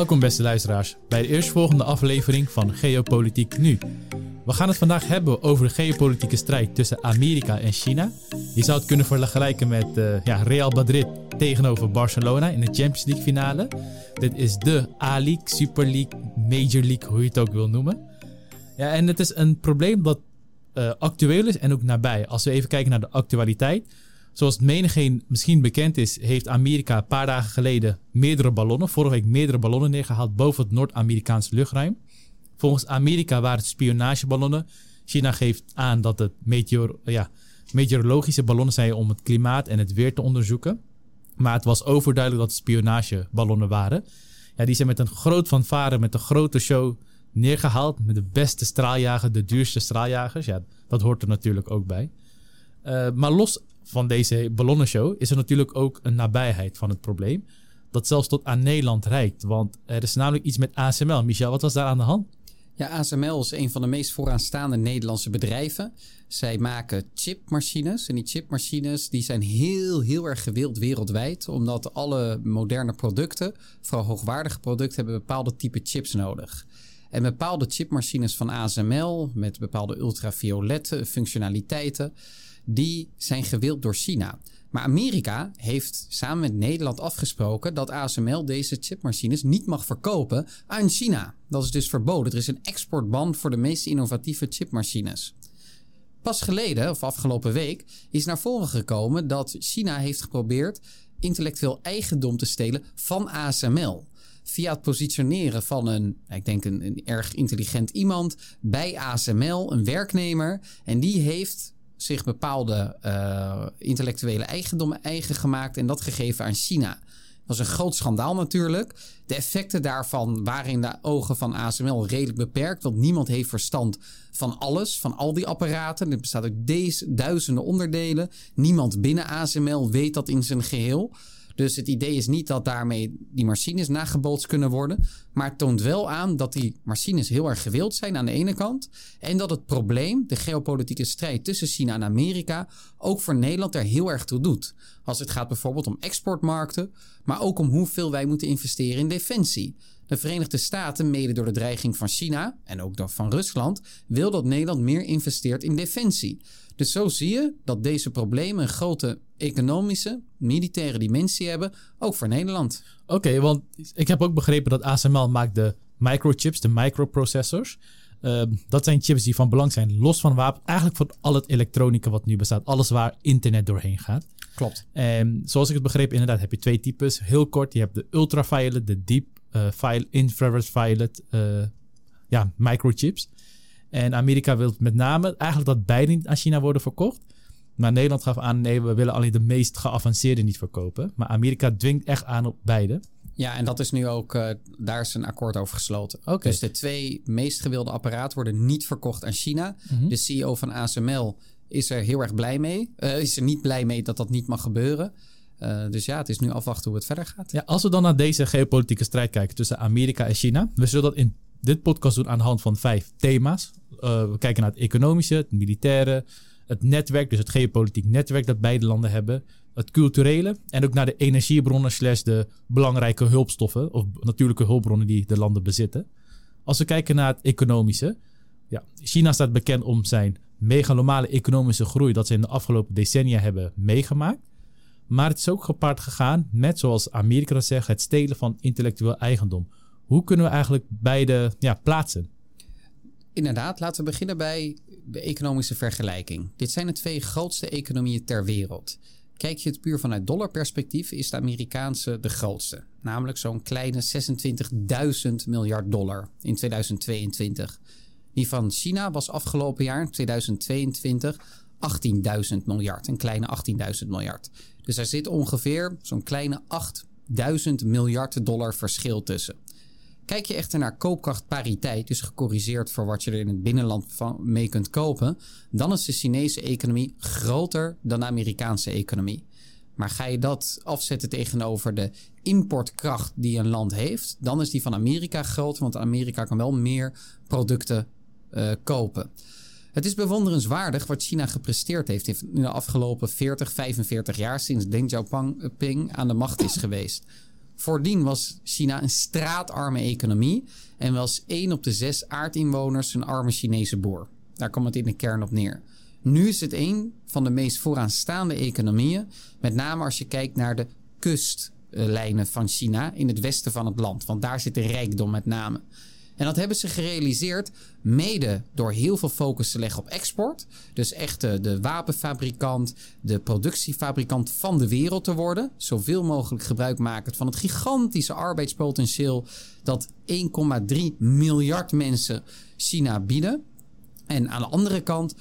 Welkom beste luisteraars bij de eerstvolgende aflevering van Geopolitiek Nu. We gaan het vandaag hebben over de geopolitieke strijd tussen Amerika en China. Je zou het kunnen vergelijken met uh, ja, Real Madrid tegenover Barcelona in de Champions League finale. Dit is de A-League, Super League, Major League, hoe je het ook wil noemen. Ja, en het is een probleem dat uh, actueel is en ook nabij. Als we even kijken naar de actualiteit. Zoals menigeen misschien bekend is, heeft Amerika een paar dagen geleden meerdere ballonnen, vorige week meerdere ballonnen neergehaald boven het Noord-Amerikaanse luchtruim. Volgens Amerika waren het spionageballonnen. China geeft aan dat het meteor, ja, meteorologische ballonnen zijn om het klimaat en het weer te onderzoeken. Maar het was overduidelijk dat het spionageballonnen waren. Ja, die zijn met een groot fanfare, met een grote show neergehaald. Met de beste straaljager, de duurste straaljagers. Ja, dat hoort er natuurlijk ook bij. Uh, maar los van deze ballonnenshow is er natuurlijk ook een nabijheid van het probleem. Dat zelfs tot aan Nederland reikt. Want er is namelijk iets met ASML. Michel, wat was daar aan de hand? Ja, ASML is een van de meest vooraanstaande Nederlandse bedrijven. Zij maken chipmachines. En die chipmachines die zijn heel, heel erg gewild wereldwijd. Omdat alle moderne producten, vooral hoogwaardige producten, hebben bepaalde type chips nodig. En bepaalde chipmachines van ASML met bepaalde ultraviolette functionaliteiten die zijn gewild door China. Maar Amerika heeft samen met Nederland afgesproken dat ASML deze chipmachines niet mag verkopen aan China. Dat is dus verboden. Er is een exportban voor de meest innovatieve chipmachines. Pas geleden, of afgelopen week, is naar voren gekomen dat China heeft geprobeerd intellectueel eigendom te stelen van ASML. Via het positioneren van een, ik denk een, een erg intelligent iemand bij ASML, een werknemer. En die heeft zich bepaalde uh, intellectuele eigendommen eigen gemaakt en dat gegeven aan China. Dat was een groot schandaal natuurlijk. De effecten daarvan waren in de ogen van ASML redelijk beperkt, want niemand heeft verstand van alles, van al die apparaten. Er bestaat uit deze duizenden onderdelen. Niemand binnen ASML weet dat in zijn geheel. Dus het idee is niet dat daarmee die machines nagebootst kunnen worden. Maar het toont wel aan dat die machines heel erg gewild zijn aan de ene kant. En dat het probleem, de geopolitieke strijd tussen China en Amerika, ook voor Nederland er heel erg toe doet. Als het gaat bijvoorbeeld om exportmarkten, maar ook om hoeveel wij moeten investeren in defensie. De Verenigde Staten, mede door de dreiging van China en ook door van Rusland, wil dat Nederland meer investeert in defensie. Dus zo zie je dat deze problemen een grote economische, militaire dimensie hebben, ook voor Nederland. Oké, want ik heb ook begrepen dat ASML maakt de microchips, de microprocessors. Uh, dat zijn chips die van belang zijn, los van wapen. Eigenlijk voor al het elektronica wat nu bestaat. Alles waar internet doorheen gaat. Klopt. En zoals ik het begreep, inderdaad heb je twee types. Heel kort, je hebt de ultraviolet, de deep uh, infrared violet uh, ja, microchips. En Amerika wil met name eigenlijk dat beide niet aan China worden verkocht. Maar Nederland gaf aan, nee, we willen alleen de meest geavanceerde niet verkopen. Maar Amerika dwingt echt aan op beide. Ja, en dat is nu ook, uh, daar is een akkoord over gesloten. Okay. Dus de twee meest gewilde apparaten worden niet verkocht aan China. Mhm. De CEO van ASML is er heel erg blij mee. Uh, is er niet blij mee dat dat niet mag gebeuren. Uh, dus ja, het is nu afwachten hoe het verder gaat. Ja, als we dan naar deze geopolitieke strijd kijken tussen Amerika en China. We zullen dat in dit podcast doen aan de hand van vijf thema's. Uh, we kijken naar het economische, het militaire, het netwerk, dus het geopolitiek netwerk dat beide landen hebben, het culturele en ook naar de energiebronnen slash de belangrijke hulpstoffen of natuurlijke hulpbronnen die de landen bezitten. Als we kijken naar het economische, ja, China staat bekend om zijn megalomale economische groei dat ze in de afgelopen decennia hebben meegemaakt. Maar het is ook gepaard gegaan met, zoals Amerika zegt, het stelen van intellectueel eigendom. Hoe kunnen we eigenlijk beide ja, plaatsen? Inderdaad, laten we beginnen bij de economische vergelijking. Dit zijn de twee grootste economieën ter wereld. Kijk je het puur vanuit dollarperspectief, is de Amerikaanse de grootste. Namelijk zo'n kleine 26.000 miljard dollar in 2022. Die van China was afgelopen jaar, 2022, 18.000 miljard. Een kleine 18.000 miljard. Dus er zit ongeveer zo'n kleine 8.000 miljard dollar verschil tussen. Kijk je echter naar koopkrachtpariteit, dus gecorrigeerd voor wat je er in het binnenland van mee kunt kopen, dan is de Chinese economie groter dan de Amerikaanse economie. Maar ga je dat afzetten tegenover de importkracht die een land heeft, dan is die van Amerika groter, want Amerika kan wel meer producten uh, kopen. Het is bewonderenswaardig wat China gepresteerd heeft in de afgelopen 40, 45 jaar sinds Deng Xiaoping aan de macht is geweest. Voordien was China een straatarme economie en was 1 op de 6 aardinwoners een arme Chinese boer. Daar komt het in de kern op neer. Nu is het een van de meest vooraanstaande economieën, met name als je kijkt naar de kustlijnen van China in het westen van het land, want daar zit de rijkdom met name. En dat hebben ze gerealiseerd mede door heel veel focus te leggen op export. Dus echt de, de wapenfabrikant, de productiefabrikant van de wereld te worden. Zoveel mogelijk gebruik maken van het gigantische arbeidspotentieel dat 1,3 miljard mensen China bieden. En aan de andere kant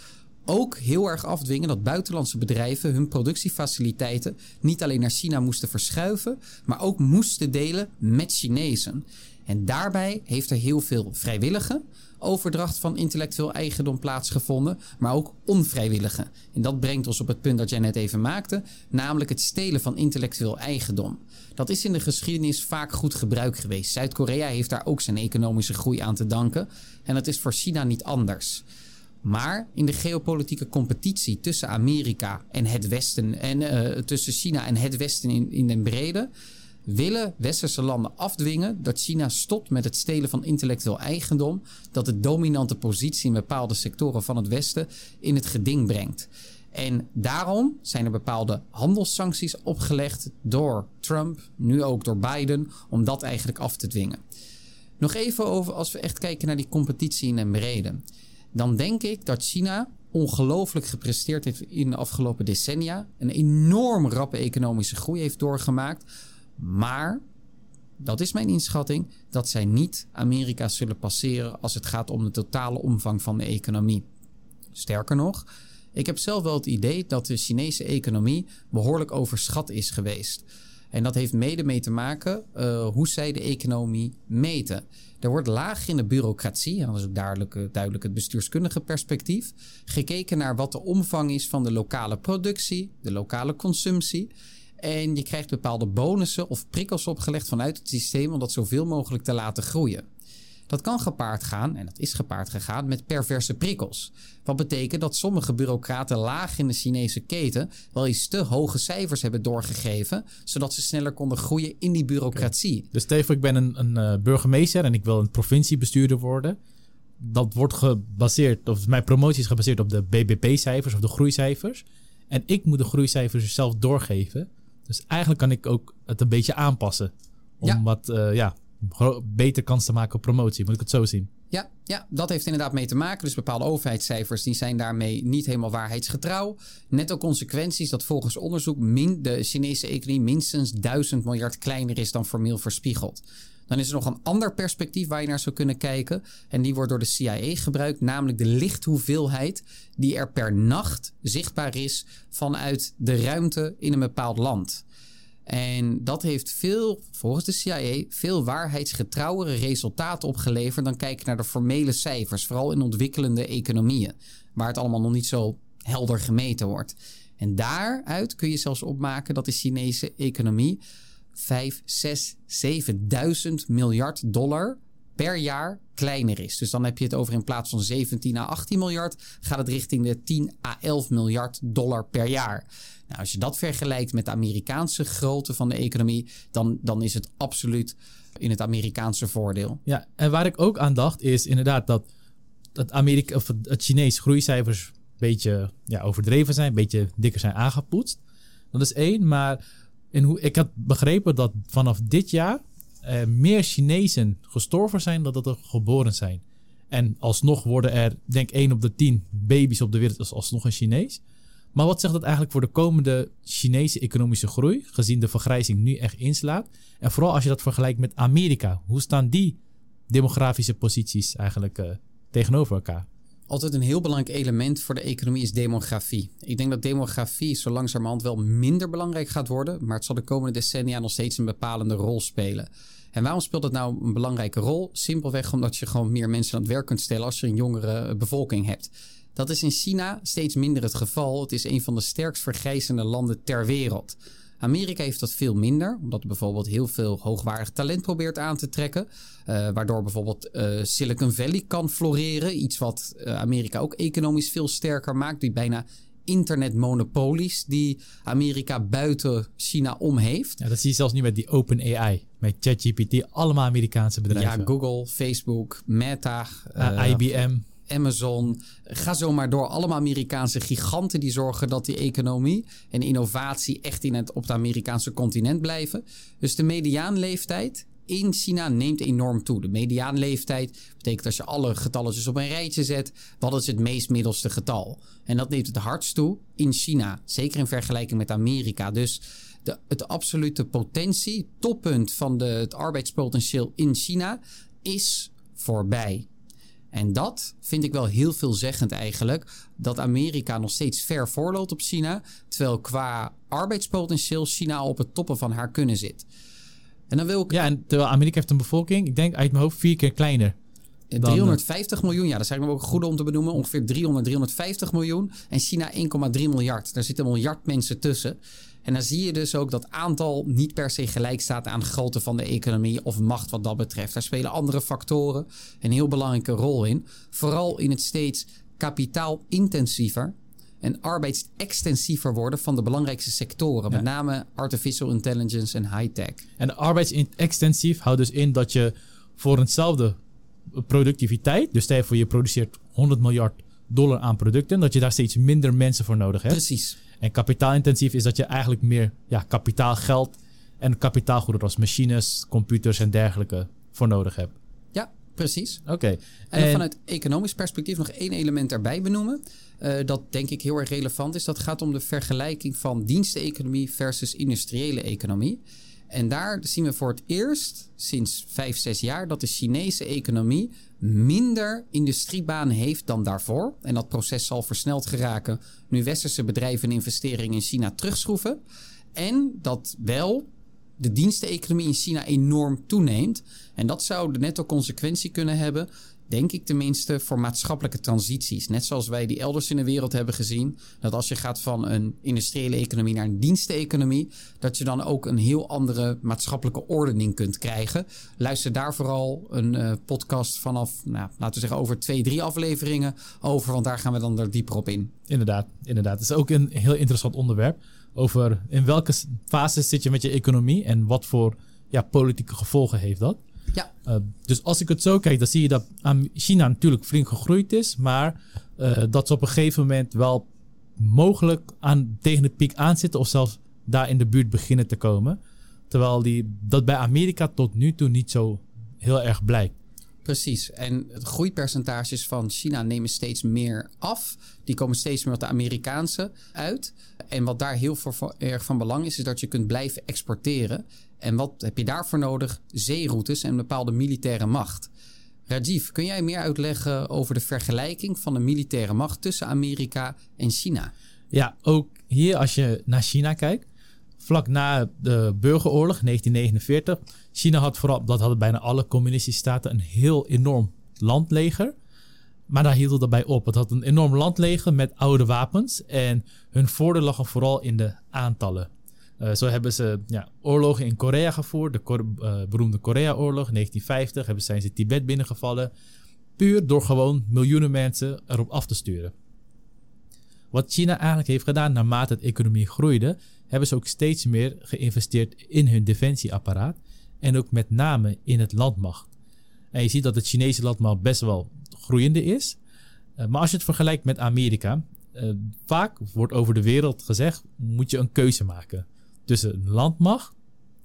ook heel erg afdwingen dat buitenlandse bedrijven hun productiefaciliteiten niet alleen naar China moesten verschuiven, maar ook moesten delen met Chinezen. En daarbij heeft er heel veel vrijwillige overdracht van intellectueel eigendom plaatsgevonden, maar ook onvrijwillige. En dat brengt ons op het punt dat jij net even maakte, namelijk het stelen van intellectueel eigendom. Dat is in de geschiedenis vaak goed gebruik geweest. Zuid-Korea heeft daar ook zijn economische groei aan te danken en dat is voor China niet anders. Maar in de geopolitieke competitie tussen Amerika en het Westen en uh, tussen China en het Westen in, in den brede willen westerse landen afdwingen dat China stopt met het stelen van intellectueel eigendom, dat de dominante positie in bepaalde sectoren van het Westen in het geding brengt. En daarom zijn er bepaalde handelssancties opgelegd door Trump, nu ook door Biden, om dat eigenlijk af te dwingen. Nog even over als we echt kijken naar die competitie in een brede. Dan denk ik dat China ongelooflijk gepresteerd heeft in de afgelopen decennia. Een enorm rappe economische groei heeft doorgemaakt. Maar, dat is mijn inschatting, dat zij niet Amerika zullen passeren als het gaat om de totale omvang van de economie. Sterker nog, ik heb zelf wel het idee dat de Chinese economie behoorlijk overschat is geweest. En dat heeft mede mee te maken uh, hoe zij de economie meten. Er wordt laag in de bureaucratie, en dat is ook duidelijk, eh, duidelijk het bestuurskundige perspectief, gekeken naar wat de omvang is van de lokale productie, de lokale consumptie. En je krijgt bepaalde bonussen of prikkels opgelegd vanuit het systeem om dat zoveel mogelijk te laten groeien. Dat kan gepaard gaan, en dat is gepaard gegaan, met perverse prikkels. Wat betekent dat sommige bureaucraten laag in de Chinese keten wel eens te hoge cijfers hebben doorgegeven, zodat ze sneller konden groeien in die bureaucratie. Dus stel ik ben een, een uh, burgemeester en ik wil een provinciebestuurder worden. Dat wordt gebaseerd, of mijn promotie is gebaseerd op de BBP-cijfers of de groeicijfers. En ik moet de groeicijfers zelf doorgeven. Dus eigenlijk kan ik ook het een beetje aanpassen. Om ja. wat uh, ja, beter kans te maken op promotie. Moet ik het zo zien? Ja, ja, dat heeft inderdaad mee te maken. Dus bepaalde overheidscijfers die zijn daarmee niet helemaal waarheidsgetrouw. Net ook consequenties dat volgens onderzoek min, de Chinese economie minstens 1000 miljard kleiner is dan formeel verspiegeld. Dan is er nog een ander perspectief waar je naar zou kunnen kijken. En die wordt door de CIA gebruikt, namelijk de lichthoeveelheid die er per nacht zichtbaar is vanuit de ruimte in een bepaald land. En dat heeft veel, volgens de CIA, veel waarheidsgetrouwere resultaten opgeleverd dan kijken naar de formele cijfers, vooral in ontwikkelende economieën, waar het allemaal nog niet zo helder gemeten wordt. En daaruit kun je zelfs opmaken dat de Chinese economie 5, 6, 7000 miljard dollar per jaar kleiner is. Dus dan heb je het over in plaats van 17 à 18 miljard, gaat het richting de 10 à 11 miljard dollar per jaar. Nou, als je dat vergelijkt met de Amerikaanse grootte van de economie, dan, dan is het absoluut in het Amerikaanse voordeel. Ja, en waar ik ook aan dacht is inderdaad dat het, Amerika, of het Chinees groeicijfers een beetje ja, overdreven zijn, een beetje dikker zijn aangepoetst. Dat is één, maar in hoe, ik had begrepen dat vanaf dit jaar uh, meer Chinezen gestorven zijn dan dat er geboren zijn. En alsnog worden er, denk ik, 1 op de 10 baby's op de wereld als alsnog een Chinees. Maar wat zegt dat eigenlijk voor de komende Chinese economische groei, gezien de vergrijzing nu echt inslaat? En vooral als je dat vergelijkt met Amerika, hoe staan die demografische posities eigenlijk uh, tegenover elkaar? Altijd een heel belangrijk element voor de economie is demografie. Ik denk dat demografie zo langzamerhand wel minder belangrijk gaat worden, maar het zal de komende decennia nog steeds een bepalende rol spelen. En waarom speelt het nou een belangrijke rol? Simpelweg omdat je gewoon meer mensen aan het werk kunt stellen als je een jongere bevolking hebt. Dat is in China steeds minder het geval. Het is een van de sterkst vergrijzende landen ter wereld. Amerika heeft dat veel minder, omdat bijvoorbeeld heel veel hoogwaardig talent probeert aan te trekken. Uh, waardoor bijvoorbeeld uh, Silicon Valley kan floreren. Iets wat uh, Amerika ook economisch veel sterker maakt, die bijna internetmonopolies die Amerika buiten China om heeft. Ja, dat zie je zelfs nu met die Open AI, met ChatGPT, allemaal Amerikaanse bedrijven. Ja, Google, Facebook, Meta, uh, IBM. Amazon. Ga zo maar door. Allemaal Amerikaanse giganten die zorgen dat die economie en innovatie echt in het, op het Amerikaanse continent blijven. Dus de mediaanleeftijd in China neemt enorm toe. De mediaanleeftijd betekent als je alle getalletjes op een rijtje zet, wat is het meest middelste getal? En dat neemt het hardst toe in China, zeker in vergelijking met Amerika. Dus de, het absolute potentie, toppunt van de, het arbeidspotentieel in China is voorbij. En dat vind ik wel heel veelzeggend eigenlijk. Dat Amerika nog steeds ver voorloopt op China. Terwijl qua arbeidspotentieel China op het toppen van haar kunnen zit. En dan wil ik... Ja, en terwijl Amerika heeft een bevolking, ik denk uit mijn hoofd vier keer kleiner. 350 miljoen, ja, dat zijn ook goed om te benoemen. Ongeveer 300, 350 miljoen. En China 1,3 miljard. Daar zitten een miljard mensen tussen. En dan zie je dus ook dat aantal niet per se gelijk staat aan grootte van de economie of macht wat dat betreft. Daar spelen andere factoren een heel belangrijke rol in. Vooral in het steeds kapitaalintensiever en arbeidsextensiever worden van de belangrijkste sectoren. Met name artificial intelligence en high-tech. En arbeidsextensief houdt dus in dat je voor eenzelfde productiviteit, dus stel voor je produceert 100 miljard dollar aan producten, dat je daar steeds minder mensen voor nodig hebt. Precies. En kapitaalintensief is dat je eigenlijk meer ja, kapitaalgeld en kapitaalgoederen als machines, computers en dergelijke voor nodig hebt. Ja, precies. Oké. En, vanuit economisch perspectief nog één element erbij benoemen. Uh, dat denk ik heel erg relevant is. Dat gaat om de vergelijking van diensteconomie versus industriële economie. En daar zien we voor het eerst sinds vijf, zes jaar dat de Chinese economie minder industriebanen heeft dan daarvoor. En dat proces zal versneld geraken nu westerse bedrijven investeringen in China terugschroeven. En dat wel de diensteconomie in China enorm toeneemt. En dat zou de netto consequentie kunnen hebben denk ik tenminste, voor maatschappelijke transities. Net zoals wij die elders in de wereld hebben gezien. Dat als je gaat van een industriële economie naar een diensteconomie, dat je dan ook een heel andere maatschappelijke ordening kunt krijgen. Luister daar vooral een uh, podcast vanaf, nou, laten we zeggen, over twee, drie afleveringen over. Want daar gaan we dan er dieper op in. Inderdaad, inderdaad. Het is ook een heel interessant onderwerp. Over in welke fase zit je met je economie en wat voor ja, politieke gevolgen heeft dat. Ja. Uh, dus als ik het zo kijk, dan zie je dat China natuurlijk flink gegroeid is, maar uh, dat ze op een gegeven moment wel mogelijk aan, tegen de piek aanzitten of zelfs daar in de buurt beginnen te komen. Terwijl die, dat bij Amerika tot nu toe niet zo heel erg blijkt. Precies. En de groeipercentages van China nemen steeds meer af. Die komen steeds meer op de Amerikaanse uit. En wat daar heel erg van belang is, is dat je kunt blijven exporteren. En wat heb je daarvoor nodig? Zeeroutes en een bepaalde militaire macht. Rajiv, kun jij meer uitleggen over de vergelijking van de militaire macht tussen Amerika en China? Ja, ook hier als je naar China kijkt. Vlak na de burgeroorlog 1949. China had vooral, dat hadden bijna alle communistische staten, een heel enorm landleger. Maar daar hield het erbij op. Het had een enorm landleger met oude wapens. En hun voordeel lag vooral in de aantallen. Uh, zo hebben ze ja, oorlogen in Korea gevoerd. De uh, beroemde Korea-oorlog, 1950, hebben, zijn ze Tibet binnengevallen. Puur door gewoon miljoenen mensen erop af te sturen. Wat China eigenlijk heeft gedaan naarmate de economie groeide, hebben ze ook steeds meer geïnvesteerd in hun defensieapparaat. En ook met name in het landmacht. En je ziet dat het Chinese landmacht best wel groeiende is. Uh, maar als je het vergelijkt met Amerika, vaak wordt over de wereld gezegd: moet je een keuze maken tussen een landmacht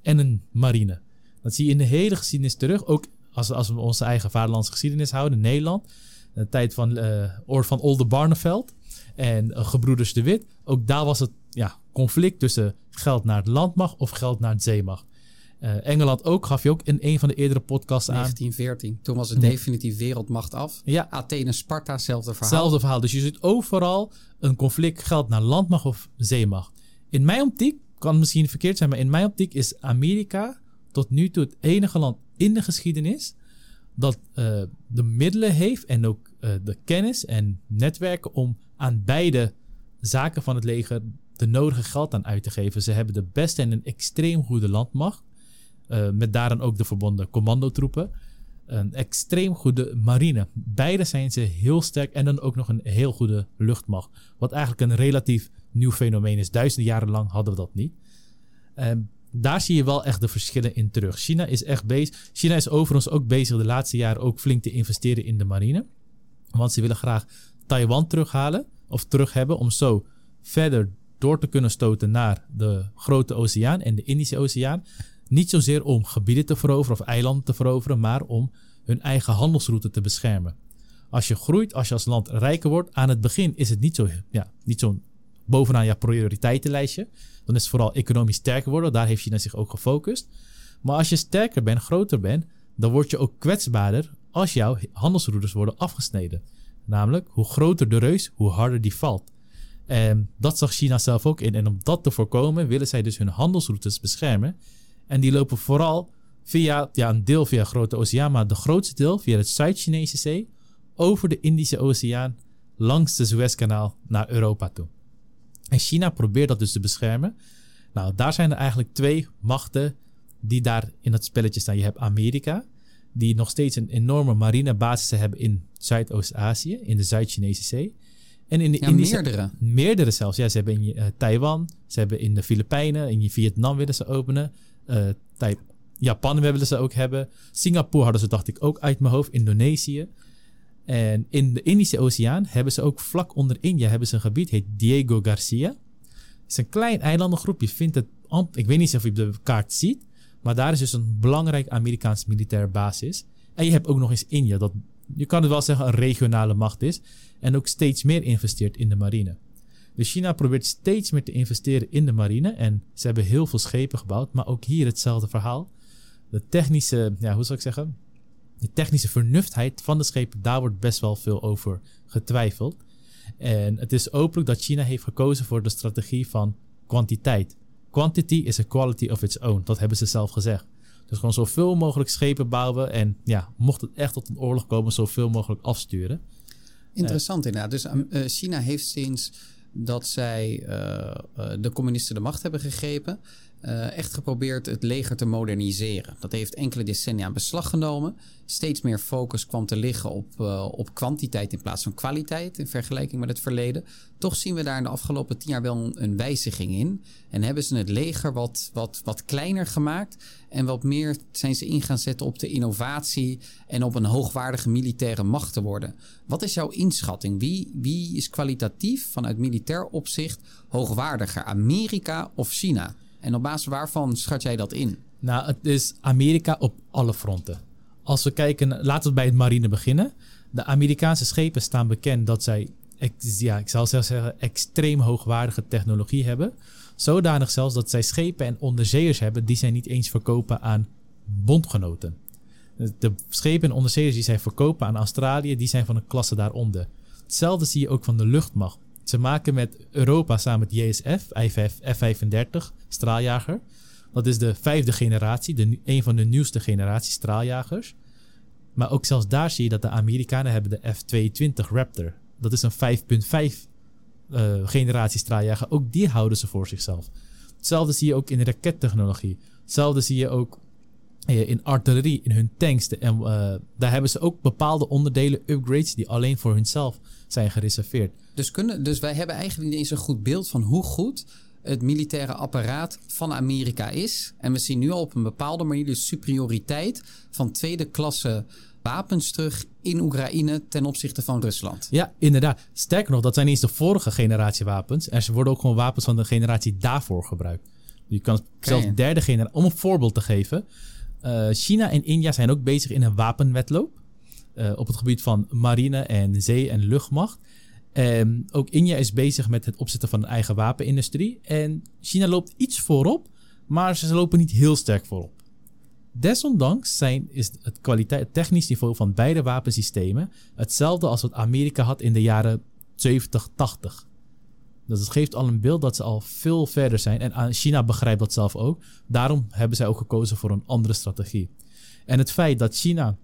en een marine. Dat zie je in de hele geschiedenis terug. Ook als, als we onze eigen vaderlandse geschiedenis houden, Nederland. De tijd van uh, Oor van Oldenbarneveld en Gebroeders de Wit. Ook daar was het ja, conflict tussen geld naar het landmacht of geld naar het zeemacht. Uh, Engeland ook, gaf je ook in een van de eerdere podcasts aan. 1914. Toen was het definitief wereldmacht af. Ja. Athene, Sparta, hetzelfde verhaal. Hetzelfde verhaal. Dus je ziet overal een conflict geld naar landmacht of zeemacht. In mijn optiek kan misschien verkeerd zijn, maar in mijn optiek is Amerika tot nu toe het enige land in de geschiedenis dat uh, de middelen heeft en ook uh, de kennis en netwerken om aan beide zaken van het leger de nodige geld aan uit te geven. Ze hebben de beste en een extreem goede landmacht, uh, met daarin ook de verbonden commandotroepen. een extreem goede marine. Beide zijn ze heel sterk en dan ook nog een heel goede luchtmacht. Wat eigenlijk een relatief nieuw fenomeen is. Duizenden jaren lang hadden we dat niet. Ehm, daar zie je wel echt de verschillen in terug. China is echt bezig. China is overigens ook bezig de laatste jaren ook flink te investeren in de marine. Want ze willen graag Taiwan terughalen of terug hebben om zo verder door te kunnen stoten naar de grote oceaan en de Indische Oceaan. Niet zozeer om gebieden te veroveren of eilanden te veroveren, maar om hun eigen handelsroute te beschermen. Als je groeit, als je als land rijker wordt, aan het begin is het niet zo, ja, niet zo bovenaan je prioriteitenlijstje. Dan is het vooral economisch sterker worden. Daar heeft China zich ook gefocust. Maar als je sterker bent, groter bent, dan word je ook kwetsbaarder als jouw handelsroutes worden afgesneden. Namelijk, hoe groter de reus, hoe harder die valt. En dat zag China zelf ook in. En om dat te voorkomen, willen zij dus hun handelsroutes beschermen. En die lopen vooral via, ja, een deel via Grote Oceaan, maar de grootste deel via het Zuid-Chinese Zee, over de Indische Oceaan, langs de Suezkanaal naar Europa toe. En China probeert dat dus te beschermen. Nou, daar zijn er eigenlijk twee machten die daar in het spelletje staan. Je hebt Amerika, die nog steeds een enorme marinebasis hebben in Zuidoost-Azië, in de Zuid-Chinese Zee. En in de Ja, Indische, meerdere. Meerdere zelfs. Ja, ze hebben in eh, Taiwan, ze hebben in de Filipijnen, in Vietnam willen ze openen. Tai- Japan willen ze ook hebben. Singapore hadden ze, dacht ik, ook uit mijn hoofd. Indonesië. En in de Indische Oceaan hebben ze ook vlak onder India hebben ze een gebied, heet Diego Garcia. Het is een klein eilandengroep. Je vindt het, ik weet niet of je op de kaart ziet, maar daar is dus een belangrijk Amerikaans militair basis. En je hebt ook nog eens India, dat je kan het wel zeggen een regionale macht is en ook steeds meer investeert in de marine. Dus China probeert steeds meer te investeren in de marine en ze hebben heel veel schepen gebouwd, maar ook hier hetzelfde verhaal. De technische, ja, hoe zou ik zeggen? De technische vernuftheid van de schepen, daar wordt best wel veel over getwijfeld. En het is openlijk dat China heeft gekozen voor de strategie van kwantiteit. Quantity is a quality of its own. Dat hebben ze zelf gezegd. Dus gewoon zoveel mogelijk schepen bouwen. En ja, mocht het echt tot een oorlog komen, zoveel mogelijk afsturen. Interessant inderdaad. Dus um, eh, China heeft sinds dat zij eh, eh, de communisten de macht hebben gegrepen, eh, echt geprobeerd het leger te moderniseren. Dat heeft enkele decennia in beslag genomen. Steeds meer focus kwam te liggen op, eh, op kwantiteit in plaats van kwaliteit in vergelijking met het verleden. Toch zien we daar in de afgelopen tien jaar wel een, een wijziging in. En hebben ze het leger wat, wat, wat kleiner gemaakt. En wat meer zijn ze in gaan zetten op de innovatie en op een hoogwaardige militaire macht te worden. Wat is jouw inschatting? Wie, wie is kwalitatief vanuit militair opzicht hoogwaardiger? Amerika of China? En op basis waarvan schat jij dat in? Nou, het is Amerika op alle fronten. Als we kijken, laten we bij het marine beginnen. De Amerikaanse schepen staan bekend dat zij, ja, ik zal zeggen, extreem hoogwaardige technologie hebben. Zodanig zelfs dat zij schepen en onderzeeërs hebben die zij niet eens verkopen aan bondgenoten. De schepen en onderzeeërs die zij verkopen aan Australië, die zijn van een klasse daaronder. Hetzelfde zie je ook van de luchtmacht. Ze maken met Europa samen het JSF, F-35 straaljager. Dat is de vijfde generatie, de, een van de nieuwste generatie straaljagers. Maar ook zelfs daar zie je dat de Amerikanen hebben de F-22 Raptor. Dat is een 5.5 eh, generatie straaljager. Ook die houden ze voor zichzelf. Hetzelfde zie je ook in rakettechnologie. Hetzelfde zie je ook in artillerie, in hun tanks. De- En eh, daar hebben ze ook bepaalde onderdelen, upgrades, die alleen voor hunzelf zijn gereserveerd. Dus, kunnen, dus wij hebben eigenlijk niet eens een goed beeld van hoe goed het militaire apparaat van Amerika is. En we zien nu al op een bepaalde manier de superioriteit van tweede klasse wapens terug in Oekraïne ten opzichte van Rusland. Ja, inderdaad. Sterker nog, dat zijn niet eens de vorige generatie wapens. Er worden ook gewoon wapens van de generatie daarvoor gebruikt. Je kan zelfs derde generatie. Om een voorbeeld te geven. Eh, China en India zijn ook bezig in een wapenwetloop. eh, op het gebied van marine en zee- en luchtmacht. En ook India is bezig met het opzetten van een eigen wapenindustrie. En China loopt iets voorop, maar ze lopen niet heel sterk voorop. Desondanks zijn, is het, kwaliteit, het technisch niveau van beide wapensystemen hetzelfde als wat Amerika had in de jaren 70, 80. Dus het geeft al een beeld dat ze al veel verder zijn. En aan- China begrijpt dat zelf ook. Daarom hebben zij ook gekozen voor een andere strategie. En het feit dat China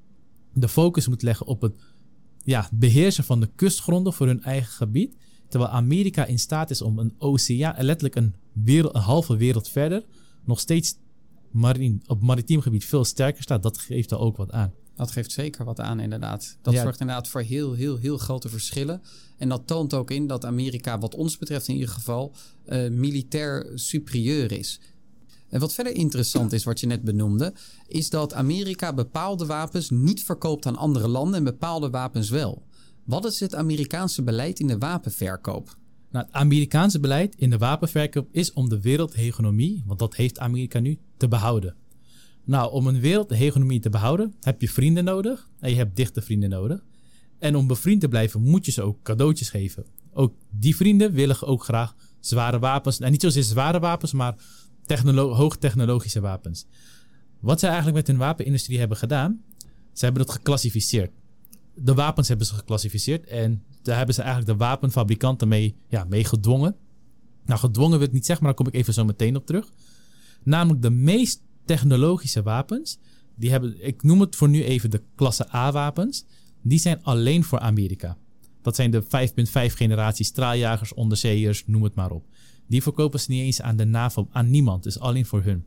de focus moet leggen op het ja, beheersen van de kustgronden voor hun eigen gebied. Terwijl Amerika in staat is om een oceaan, letterlijk een, halve wereld verder, nog steeds op maritiem gebied veel sterker staat. Dat geeft er ook wat aan. Dat geeft zeker wat aan, inderdaad. Dat Ja. zorgt inderdaad voor heel, heel, heel grote verschillen. En dat toont ook in dat Amerika, wat ons betreft in ieder geval, eh, militair superieur is. En wat verder interessant is, wat je net benoemde, is dat Amerika bepaalde wapens niet verkoopt aan andere landen en bepaalde wapens wel. Wat is het Amerikaanse beleid in de wapenverkoop? Nou, het Amerikaanse beleid in de wapenverkoop is om de wereldhegemonie, want dat heeft Amerika nu, te behouden. Nou, om een wereldhegemonie te behouden heb je vrienden nodig en je hebt dichte vrienden nodig. En om bevriend te blijven moet je ze ook cadeautjes geven. Ook die vrienden willen ook graag zware wapens. Nou, niet zozeer zware wapens, maar technolo- hoogtechnologische wapens. Wat zij eigenlijk met hun wapenindustrie hebben gedaan, ze hebben het geclassificeerd. De wapens hebben ze geclassificeerd en daar hebben ze eigenlijk de wapenfabrikanten mee, ja, mee gedwongen. Nou, gedwongen wil ik niet zeggen, maar daar kom ik even zo meteen op terug. Namelijk de meest technologische wapens, die hebben, ik noem het voor nu even de klasse A-wapens, die zijn alleen voor Amerika. Dat zijn de 5.5 generatie straaljagers, onderzeeërs, noem het maar op. Die verkopen ze niet eens aan de NAVO, aan niemand, dus alleen voor hun.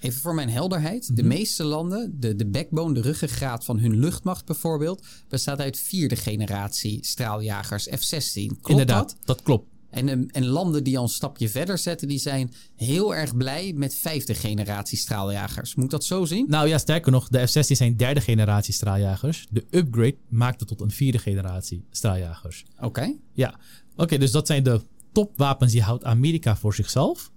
Even voor mijn helderheid. De Mhm. meeste landen, de, de backbone, de ruggengraat van hun luchtmacht bijvoorbeeld, bestaat uit vierde generatie straaljagers F-16. Klopt Inderdaad, dat? dat klopt. En, em, en landen die al een stapje verder zetten, die zijn heel erg blij met vijfde generatie straaljagers. Moet ik dat zo zien? Nou ja, sterker nog, de F-16 zijn derde generatie straaljagers. De upgrade maakte tot een vierde generatie straaljagers. Oké. Ja, oké, dus dat zijn de topwapens die houdt Amerika voor zichzelf.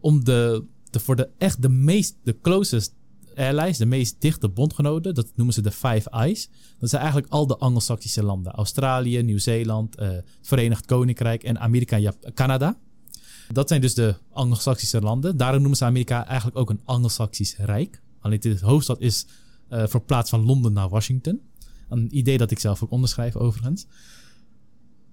Om de, de voor de echt de meest, de closest allies, de meest dichte bondgenoten, dat noemen ze de Five Eyes. Dat zijn eigenlijk al de Anglo-Saxische landen. Australië, Nieuw-Zeeland, het Verenigd Koninkrijk en Amerika en Canada. Dat zijn dus de Anglo-Saxische landen. Daarom noemen ze Amerika eigenlijk ook een Anglo-Saxisch rijk. Alleen de hoofdstad is eh verplaatst van Londen naar Washington. Een idee dat ik zelf ook onderschrijf overigens.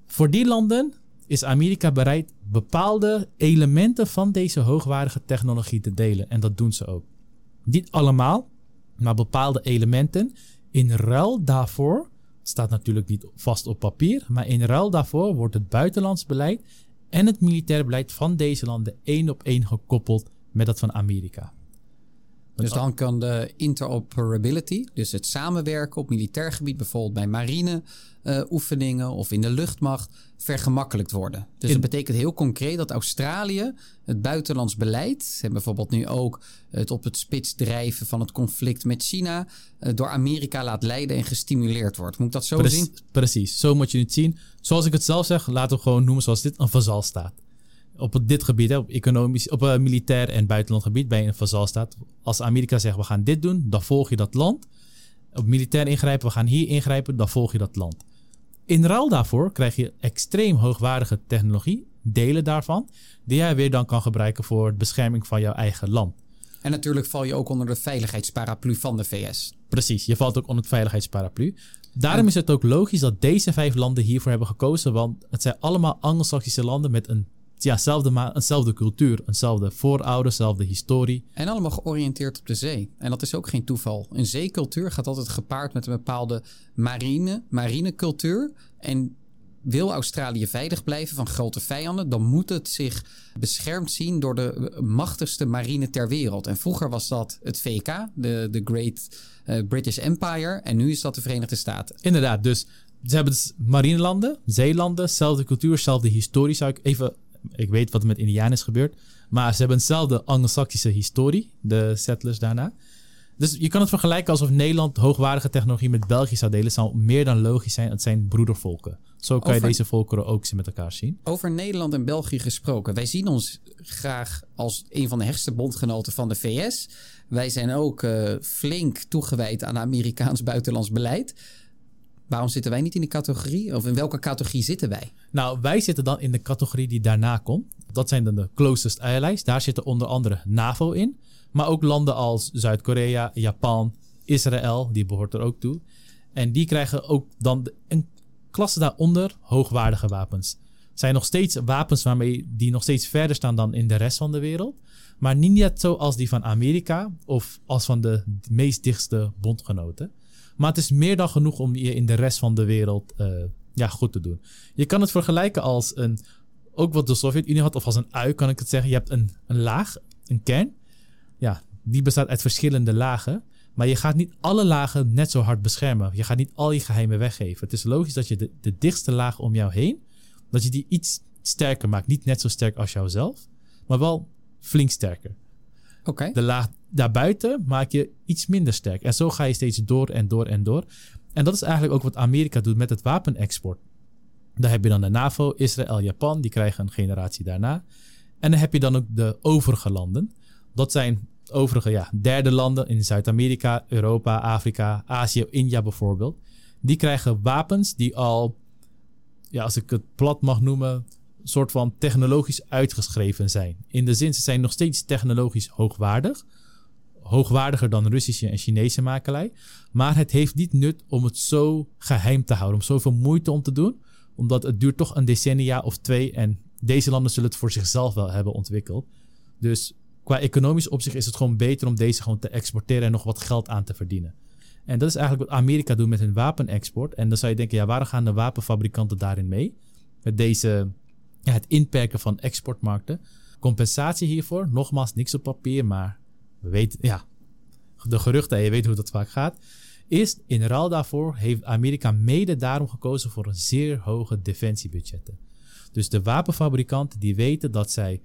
Voor die landen is Amerika bereid bepaalde elementen van deze hoogwaardige technologie te delen. En dat doen ze ook. Niet allemaal, maar bepaalde elementen. In ruil daarvoor, staat natuurlijk niet vast op papier, maar in ruil daarvoor wordt het buitenlands beleid en het militair beleid van deze landen één op één gekoppeld met dat van Amerika. Dus dan kan de interoperability, dus het samenwerken op militair gebied, bijvoorbeeld bij marine oefeningen of in de luchtmacht, vergemakkelijkt worden. Dus In- dat betekent heel concreet dat Australië het buitenlands beleid, en bijvoorbeeld nu ook het op het spits drijven van het conflict met China, eh, door Amerika laat leiden en gestimuleerd wordt. Moet ik dat zo zien? Precies, zo moet je het zien. Zoals ik het zelf zeg, laten we gewoon noemen zoals dit een vazalstaat. Op dit gebied, hè, op economisch, op eh, militair en buitenland gebied je een vazalstaat. Als Amerika zegt we gaan dit doen, dan volg je dat land. Op militair ingrijpen, we gaan hier ingrijpen, dan volg je dat land. In ruil daarvoor krijg je extreem hoogwaardige technologie, delen daarvan, die jij weer dan kan gebruiken voor de bescherming van jouw eigen land. En natuurlijk val je ook onder de veiligheidsparaplu van de VS. Precies, je valt ook onder het veiligheidsparaplu. Daarom is het ook logisch dat deze vijf landen hiervoor hebben gekozen, want het zijn allemaal Anglo-Saxische landen met een, ja, zelfde eenzelfde cultuur, eenzelfde voorouders, eenzelfde historie. En allemaal georiënteerd op de zee. En dat is ook geen toeval. Een zeecultuur gaat altijd gepaard met een bepaalde marine, marinecultuur. En wil Australië veilig blijven van grote vijanden, dan moet het zich beschermd zien door de machtigste marine ter wereld. En vroeger was dat het VK, de, de Great eh, British Empire. En nu is dat de Verenigde Staten. Inderdaad, dus ze hebben dus marinelanden, zeelanden, zelfde cultuur, zelfde historie. Zou ik even, ik weet wat er met Indianen is gebeurd, maar ze hebben eenzelfde Anglo-Saxische historie, de settlers daarna. Dus je kan het vergelijken alsof Nederland hoogwaardige technologie met België zou delen. Het zou meer dan logisch zijn. Het zijn broedervolken. Zo kan je deze volkeren ook met elkaar zien. Over Nederland en België gesproken. Wij zien ons graag als een van de hechtste bondgenoten van de VS. Wij zijn ook eh, flink toegewijd aan Amerikaans buitenlands beleid. Waarom zitten wij niet in die categorie? Of in welke categorie zitten wij? Nou, wij zitten dan in de categorie die daarna komt. Dat zijn dan de closest allies. Daar zitten onder andere NAVO in. Maar ook landen als Zuid-Korea, Japan, Israël, die behoort er ook toe. En die krijgen ook dan een klasse daaronder hoogwaardige wapens. Zijn nog steeds wapens waarmee die nog steeds verder staan dan in de rest van de wereld. Maar niet net zoals die van Amerika of als van de meest dichtste bondgenoten. Maar het is meer dan genoeg om je in de rest van de wereld eh, ja, goed te doen. Je kan het vergelijken als een, ook wat de Sovjet-Unie had, of als een ui kan ik het zeggen. Je hebt een, een laag, een kern. Ja, die bestaat uit verschillende lagen. Maar je gaat niet alle lagen net zo hard beschermen. Je gaat niet al je geheimen weggeven. Het is logisch dat je de, de dichtste laag om jou heen, dat je die iets sterker maakt. Niet net zo sterk als jouzelf, maar wel flink sterker. Oké. De laag daarbuiten maak je iets minder sterk. En zo ga je steeds door en door en door. En dat is eigenlijk ook wat Amerika doet met het wapenexport. Daar heb je dan de NAVO, Israël, Japan, die krijgen een generatie daarna. En dan heb je dan ook de overige landen. Dat zijn overige ja, derde landen in Zuid-Amerika, Europa, Afrika, Azië, India bijvoorbeeld. Die krijgen wapens die al, ja, als ik het plat mag noemen, een soort van technologisch uitgeschreven zijn. In de zin, ze zijn nog steeds technologisch hoogwaardig. Hoogwaardiger dan Russische en Chinese makelij. Maar het heeft niet nut om het zo geheim te houden. Om zoveel moeite om te doen. Omdat het duurt toch een decennia of twee. En deze landen zullen het voor zichzelf wel hebben ontwikkeld. Dus qua economisch opzicht is het gewoon beter om deze gewoon te exporteren en nog wat geld aan te verdienen. En dat is eigenlijk wat Amerika doet met hun wapenexport. En dan zou je denken, ja, waar gaan de wapenfabrikanten daarin mee? Met deze, ja, het inperken van exportmarkten. Compensatie hiervoor, nogmaals, niks op papier, maar we weten, ja, de geruchten, en je weet hoe dat vaak gaat. Is in ruil daarvoor heeft Amerika mede daarom gekozen voor een zeer hoge defensiebudgetten. Dus de wapenfabrikanten die weten dat zij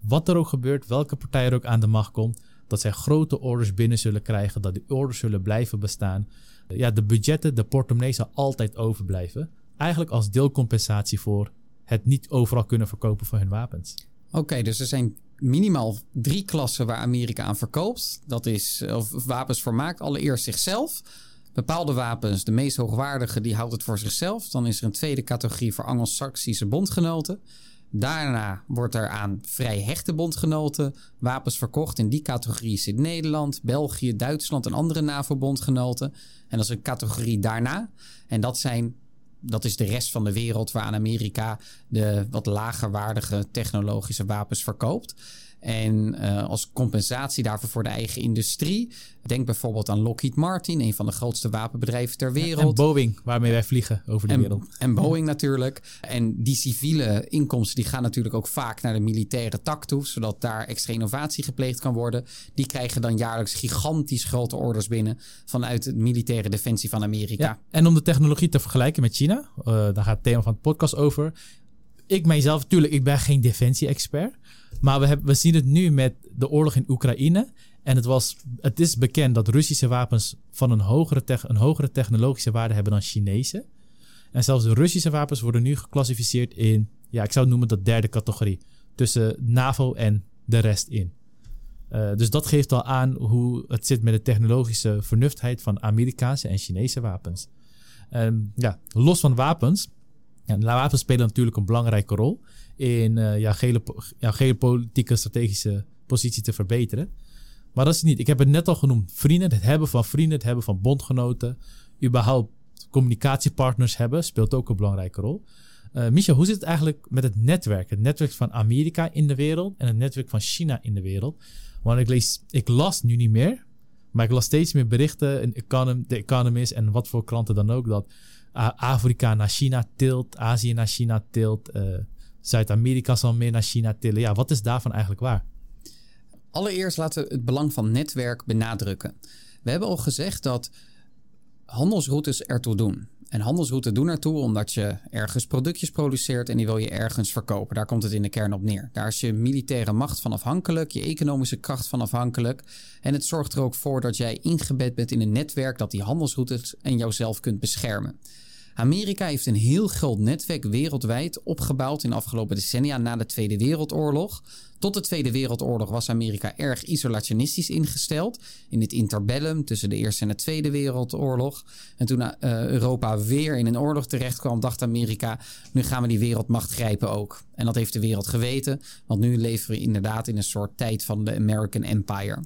wat er ook gebeurt, welke partij er ook aan de macht komt, dat zij grote orders binnen zullen krijgen, dat die orders zullen blijven bestaan. Ja, de budgetten, de portemonnee zal altijd overblijven. Eigenlijk als deelcompensatie voor het niet overal kunnen verkopen van hun wapens. Oké, dus er zijn minimaal drie klassen waar Amerika aan verkoopt. Dat is of wapens voor maakt. Allereerst zichzelf. Bepaalde wapens, de meest hoogwaardige, die houdt het voor zichzelf. Dan is er een tweede categorie voor Anglo-Saxische bondgenoten. Daarna wordt er aan vrij hechte bondgenoten wapens verkocht. In die categorie zit Nederland, België, Duitsland en andere NAVO-bondgenoten. En dat is een categorie daarna. En dat zijn dat is de rest van de wereld waar Amerika de wat lagerwaardige technologische wapens verkoopt. En uh, als compensatie daarvoor voor de eigen industrie. Denk bijvoorbeeld aan Lockheed Martin, een van de grootste wapenbedrijven ter wereld. en Boeing, waarmee wij vliegen over de en, wereld. En Boeing natuurlijk. En die civiele inkomsten die gaan natuurlijk ook vaak naar de militaire tak toe, zodat daar extra innovatie gepleegd kan worden. Die krijgen dan jaarlijks gigantisch grote orders binnen vanuit de militaire defensie van Amerika. Ja, en om de technologie te vergelijken met China, uh, daar gaat het thema van het podcast over. Ik mijzelf, natuurlijk, ik ben geen defensie-expert. Maar we, hebben, zien het nu met de oorlog in Oekraïne. En het, was, het is bekend dat Russische wapens van een hogere, een hogere technologische waarde hebben dan Chinese. En zelfs de Russische wapens worden nu geclassificeerd in, ja, ik zou het noemen dat derde categorie. Tussen NAVO en de rest in. Uh, dus dat geeft al aan hoe het zit met de technologische vernuftheid van Amerikaanse en Chinese wapens. Um, ja, los van wapens. Ja, wapens spelen natuurlijk een belangrijke rol in uh, jouw, geopolitieke strategische positie te verbeteren. Maar dat is niet. Ik heb het net al genoemd. Vrienden, het hebben van vrienden, het hebben van bondgenoten, überhaupt communicatiepartners hebben, speelt ook een belangrijke rol. Uh, Micha, hoe zit het eigenlijk met het netwerk? Het netwerk van Amerika in de wereld en het netwerk van China in de wereld. Want ik, lees, ik las nu niet meer, maar ik las steeds meer berichten in The Economist en wat voor klanten dan ook, dat Afrika naar China tilt, Azië naar China tilt, uh, Zuid-Amerika zal meer naar China tillen. Ja, wat is daarvan eigenlijk waar? Allereerst laten we het belang van netwerk benadrukken. We hebben al gezegd dat handelsroutes ertoe doen. En handelsroutes doen ertoe omdat je ergens productjes produceert en die wil je ergens verkopen. Daar komt het in de kern op neer. Daar is je militaire macht van afhankelijk, je economische kracht van afhankelijk. En het zorgt er ook voor dat jij ingebed bent in een netwerk dat die handelsroutes en jouzelf kunt beschermen. Amerika heeft een heel groot netwerk wereldwijd opgebouwd in de afgelopen decennia na de Tweede Wereldoorlog. Tot de Tweede Wereldoorlog was Amerika erg isolationistisch ingesteld. In het interbellum tussen de Eerste en de Tweede Wereldoorlog. En toen uh, Europa weer in een oorlog terecht kwam, dacht Amerika: nu gaan we die wereldmacht grijpen ook. En dat heeft de wereld geweten, want nu leven we inderdaad in een soort tijd van de American Empire.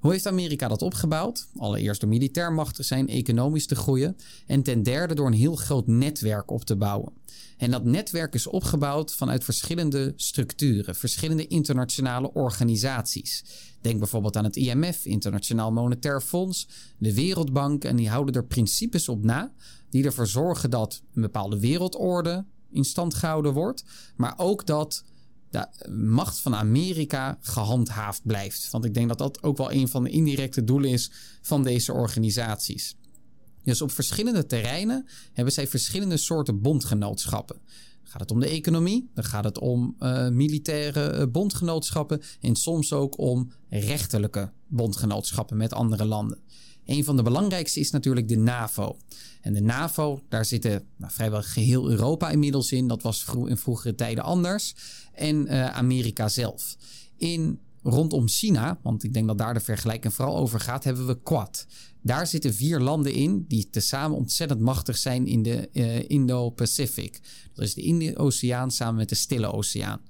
Hoe heeft Amerika dat opgebouwd? Allereerst door militair machtig zijn, economisch te groeien en ten derde door een heel groot netwerk op te bouwen. En dat netwerk is opgebouwd vanuit verschillende structuren, verschillende internationale organisaties. Denk bijvoorbeeld aan het IMF, Internationaal Monetair Fonds, de Wereldbank en die houden er principes op na die ervoor zorgen dat een bepaalde wereldorde in stand gehouden wordt, maar ook dat de macht van Amerika gehandhaafd blijft. Want ik denk dat dat ook wel een van de indirecte doelen is van deze organisaties. Dus op verschillende terreinen hebben zij verschillende soorten bondgenootschappen. Gaat het om de economie, dan gaat het om uh, militaire uh, bondgenootschappen en soms ook om rechterlijke bondgenootschappen met andere landen. Een van de belangrijkste is natuurlijk de NAVO. En de NAVO, daar zitten nou, vrijwel geheel Europa inmiddels in. Dat was in vroegere tijden anders. En uh, Amerika zelf. In rondom China, want ik denk dat daar de vergelijking vooral over gaat, hebben we Quad. Daar zitten vier landen in die tezamen ontzettend machtig zijn in de uh, Indo-Pacific. Dat is de Indië-Oceaan samen met de Stille Oceaan.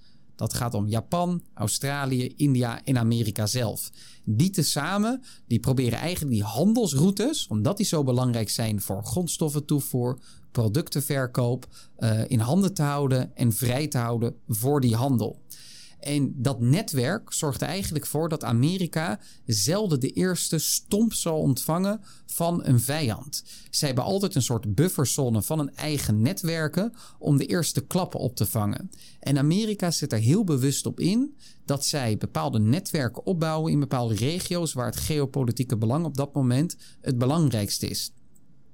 Dat gaat om Japan, Australië, India en Amerika zelf. Die tezamen die proberen eigenlijk die handelsroutes, omdat die zo belangrijk zijn voor grondstoffentoevoer, productenverkoop, uh, in handen te houden en vrij te houden voor die handel. En dat netwerk zorgt er eigenlijk voor dat Amerika zelden de eerste stomp zal ontvangen van een vijand. Zij hebben altijd een soort bufferzone van een eigen netwerken om de eerste klappen op te vangen. En Amerika zet er heel bewust op in dat zij bepaalde netwerken opbouwen in bepaalde regio's waar het geopolitieke belang op dat moment het belangrijkste is.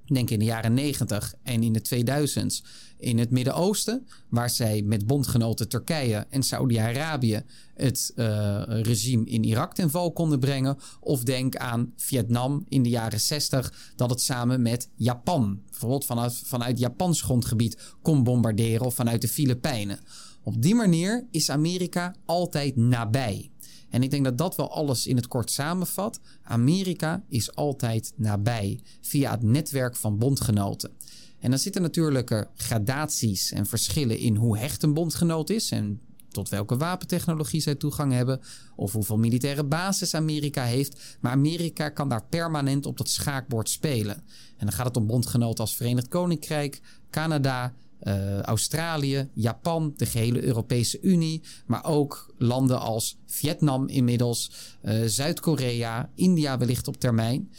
Denk in de jaren 90 en in de 2000s in het Midden-Oosten, waar zij met bondgenoten Turkije en Saudi-Arabië het uh, regime in Irak ten val konden brengen. Of denk aan Vietnam in de jaren 60, dat het samen met Japan, bijvoorbeeld vanuit, vanuit Japans grondgebied, kon bombarderen of vanuit de Filipijnen. Op die manier is Amerika altijd nabij. En ik denk dat dat wel alles in het kort samenvat. Amerika is altijd nabij via het netwerk van bondgenoten. En dan zitten natuurlijk gradaties en verschillen in hoe hecht een bondgenoot is en tot welke wapentechnologie zij toegang hebben of hoeveel militaire basis Amerika heeft. Maar Amerika kan daar permanent op dat schaakbord spelen. En dan gaat het om bondgenoten als Verenigd Koninkrijk, Canada, uh, Australië, Japan, de gehele Europese Unie, maar ook landen als Vietnam inmiddels, uh, Zuid-Korea, India wellicht op termijn.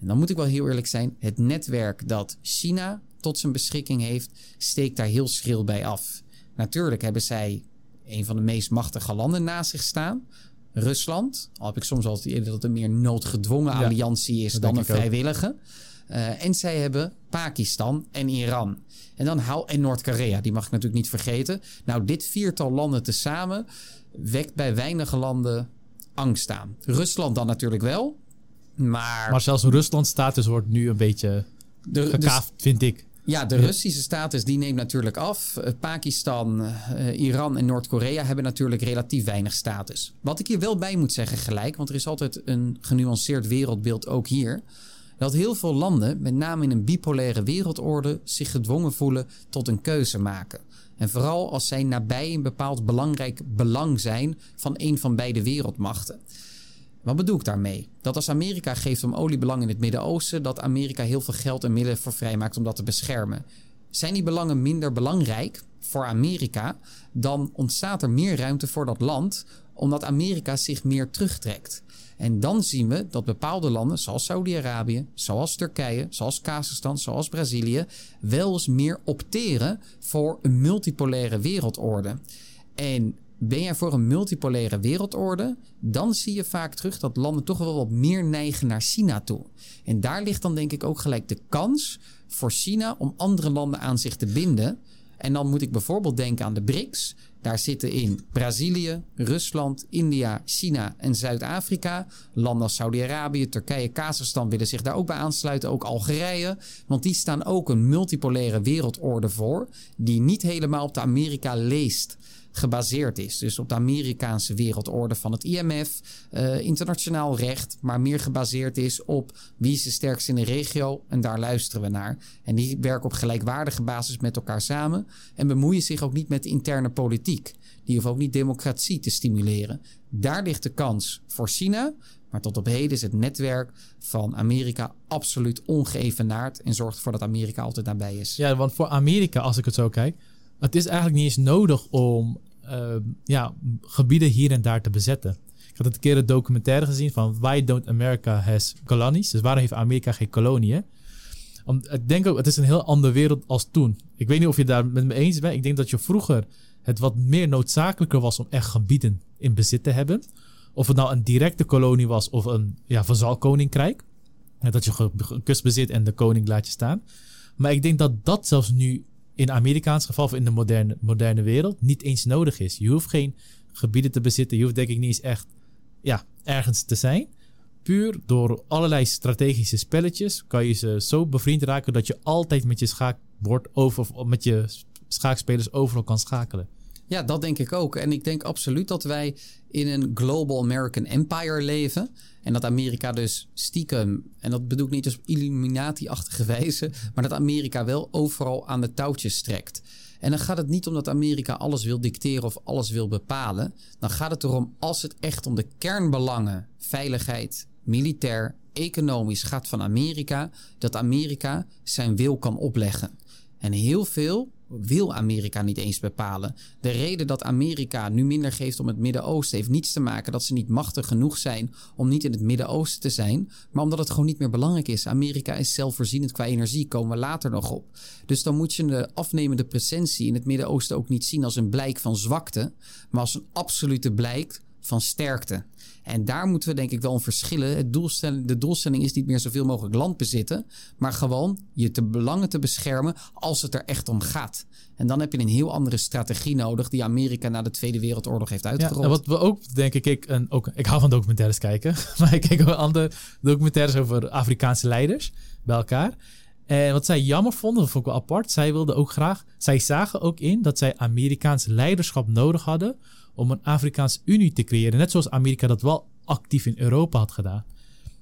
En dan moet ik wel heel eerlijk zijn, het netwerk dat China tot zijn beschikking heeft, steekt daar heel schril bij af. Natuurlijk hebben zij een van de meest machtige landen naast zich staan. Rusland, al heb ik soms wel het idee dat het een meer noodgedwongen ja, alliantie is dan een vrijwillige. Uh, en zij hebben Pakistan en Iran. En dan hou en Noord-Korea, die mag ik natuurlijk niet vergeten. Nou, dit viertal landen tezamen wekt bij weinige landen angst aan. Rusland dan natuurlijk wel. Maar, maar zelfs Rusland status wordt nu een beetje de, gekaafd, vind ik. Ja, de Russische status die neemt natuurlijk af. Eh, Pakistan, uh, Iran en Noord-Korea hebben natuurlijk relatief weinig status. Wat ik hier wel bij moet zeggen gelijk, want er is altijd een genuanceerd wereldbeeld ook hier. Dat heel veel landen, met name in een bipolaire wereldorde, zich gedwongen voelen tot een keuze maken. En vooral als zij nabij een bepaald belangrijk belang zijn van een van beide wereldmachten. Wat bedoel ik daarmee? Dat als Amerika geeft om oliebelang in het Midden-Oosten, dat Amerika heel veel geld en middelen voor vrijmaakt om dat te beschermen. Zijn die belangen minder belangrijk voor Amerika, dan ontstaat er meer ruimte voor dat land, omdat Amerika zich meer terugtrekt. En dan zien we dat bepaalde landen, zoals Saudi-Arabië, zoals Turkije, zoals Kazachstan, zoals Brazilië, wel eens meer opteren voor een multipolaire wereldorde. En ben jij voor een multipolaire wereldorde, dan zie je vaak terug dat landen toch wel wat meer neigen naar China toe. En daar ligt dan denk ik ook gelijk de kans voor China om andere landen aan zich te binden. En dan moet ik bijvoorbeeld denken aan de BRICS. Daar zitten in Brazilië, Rusland, India, China en Zuid-Afrika. Landen als Saudi-Arabië, Turkije, Kazachstan willen zich daar ook bij aansluiten. Ook Algerije. Want die staan ook een multipolaire wereldorde voor. Die niet helemaal op de Amerika leest gebaseerd is. Dus op de Amerikaanse wereldorde van het IMF, eh, internationaal recht, maar meer gebaseerd is op wie is de sterkste in de regio en daar luisteren we naar. En die werken op gelijkwaardige basis met elkaar samen en bemoeien zich ook niet met de interne politiek. Die hoeven ook niet democratie te stimuleren. Daar ligt de kans voor China, maar tot op heden is het netwerk van Amerika absoluut ongeëvenaard en zorgt ervoor dat Amerika altijd nabij is. Ja, want voor Amerika, als ik het zo kijk, het is eigenlijk niet eens nodig om uh, ja, gebieden hier en daar te bezetten. Ik had het een keer een documentaire gezien van Why Don't America Has Colonies? Dus waarom heeft Amerika geen koloniën? Ik denk ook, het is een heel andere wereld als toen. Ik weet niet of je daar met me eens bent. Ik denk dat je vroeger het wat meer noodzakelijker was om echt gebieden in bezit te hebben. Of het nou een directe kolonie was of een ja, vazalkoninkrijk. Dat je kust bezit en de koning laat je staan. Maar ik denk dat dat zelfs nu in Amerikaans geval of in de moderne, moderne wereld niet eens nodig is. Je hoeft geen gebieden te bezitten. Je hoeft denk ik niet eens echt ja, ergens te zijn. Puur door allerlei strategische spelletjes kan je ze zo bevriend raken dat je altijd met je schaakbord over, of met je schaakspelers overal kan schakelen. Ja, dat denk ik ook. En ik denk absoluut dat wij in een global American empire leven. En dat Amerika dus stiekem, en dat bedoel ik niet als Illuminati-achtige wijze, maar dat Amerika wel overal aan de touwtjes trekt. En dan gaat het niet om dat Amerika alles wil dicteren of alles wil bepalen. Dan gaat het erom als het echt om de kernbelangen, veiligheid, militair, economisch gaat van Amerika, dat Amerika zijn wil kan opleggen. En heel veel wil Amerika niet eens bepalen. De reden dat Amerika nu minder geeft om het Midden-Oosten heeft niets te maken dat ze niet machtig genoeg zijn om niet in het Midden-Oosten te zijn, maar omdat het gewoon niet meer belangrijk is. Amerika is zelfvoorzienend qua energie, komen we later nog op. Dus dan moet je de afnemende presentie in het Midden-Oosten ook niet zien als een blijk van zwakte, maar als een absolute blijk van sterkte. En daar moeten we denk ik wel een verschillen. Het doelstelling, de doelstelling is niet meer zoveel mogelijk land bezitten, maar gewoon je te belangen te beschermen als het er echt om gaat. En dan heb je een heel andere strategie nodig die Amerika na de Tweede Wereldoorlog heeft uitgerold. Ja, en wat we ook, denk ik, ik, en ook, ik hou van documentaires kijken, maar ik kijk ook andere documentaires over Afrikaanse leiders bij elkaar. En wat zij jammer vonden, dat vond ik wel apart, zij wilden ook graag, zij zagen ook in dat zij Amerikaans leiderschap nodig hadden om een Afrikaans Unie te creëren. Net zoals Amerika dat wel actief in Europa had gedaan.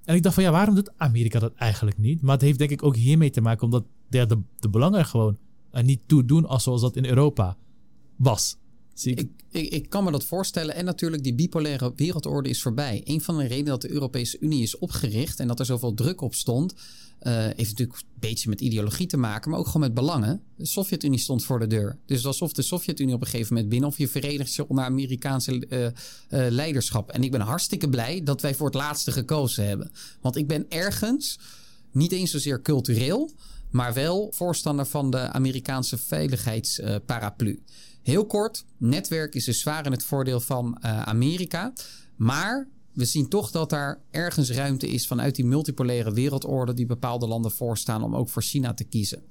En ik dacht van ja, waarom doet Amerika dat eigenlijk niet? Maar het heeft denk ik ook hiermee te maken omdat de, de, de belangen gewoon niet toe doen als zoals dat in Europa was. Ik, ik, ik, kan me dat voorstellen. En natuurlijk, die bipolaire wereldorde is voorbij. Een van de redenen dat de Europese Unie is opgericht en dat er zoveel druk op stond, uh, heeft natuurlijk een beetje met ideologie te maken, maar ook gewoon met belangen. De Sovjet-Unie stond voor de deur. Dus alsof de Sovjet-Unie op een gegeven moment binnen of je verenigt zich onder Amerikaanse uh, uh, leiderschap. En ik ben hartstikke blij dat wij voor het laatste gekozen hebben. Want ik ben ergens niet eens zozeer cultureel, maar wel voorstander van de Amerikaanse veiligheidsparaplu. Heel kort, netwerk is dus zwaar in het voordeel van Amerika. Maar we zien toch dat daar ergens ruimte is vanuit die multipolaire wereldorde die bepaalde landen voorstaan om ook voor China te kiezen.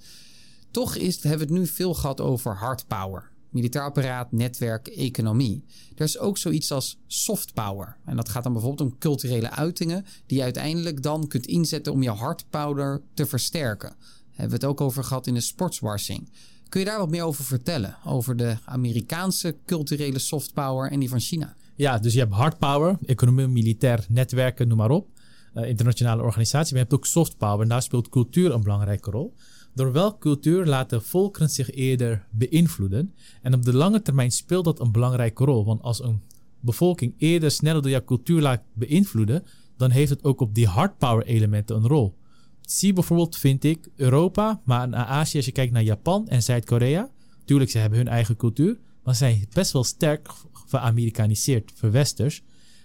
Toch is, hebben we het nu veel gehad over hard power. Militair apparaat, netwerk, economie. Er is ook zoiets als soft power. En dat gaat dan bijvoorbeeld om culturele uitingen die je uiteindelijk dan kunt inzetten om je hard power te versterken. Daar hebben we het ook over gehad in de sportswashing. Kun je daar wat meer over vertellen? Over de Amerikaanse culturele soft power en die van China? Ja, dus je hebt hard power, economie, militair, netwerken, noem maar op. Uh, internationale organisatie. Maar je hebt ook soft power en daar speelt cultuur een belangrijke rol. Door welke cultuur laten volkeren zich eerder beïnvloeden? En op de lange termijn speelt dat een belangrijke rol. Want als een bevolking eerder sneller door jouw cultuur laat beïnvloeden, dan heeft het ook op die hard power elementen een rol. Zie bijvoorbeeld, vind ik, Europa, maar naar Azië, als je kijkt naar Japan en Zuid-Korea. Tuurlijk, ze hebben hun eigen cultuur, maar zijn best wel sterk veramerikaniseerd, verwesters.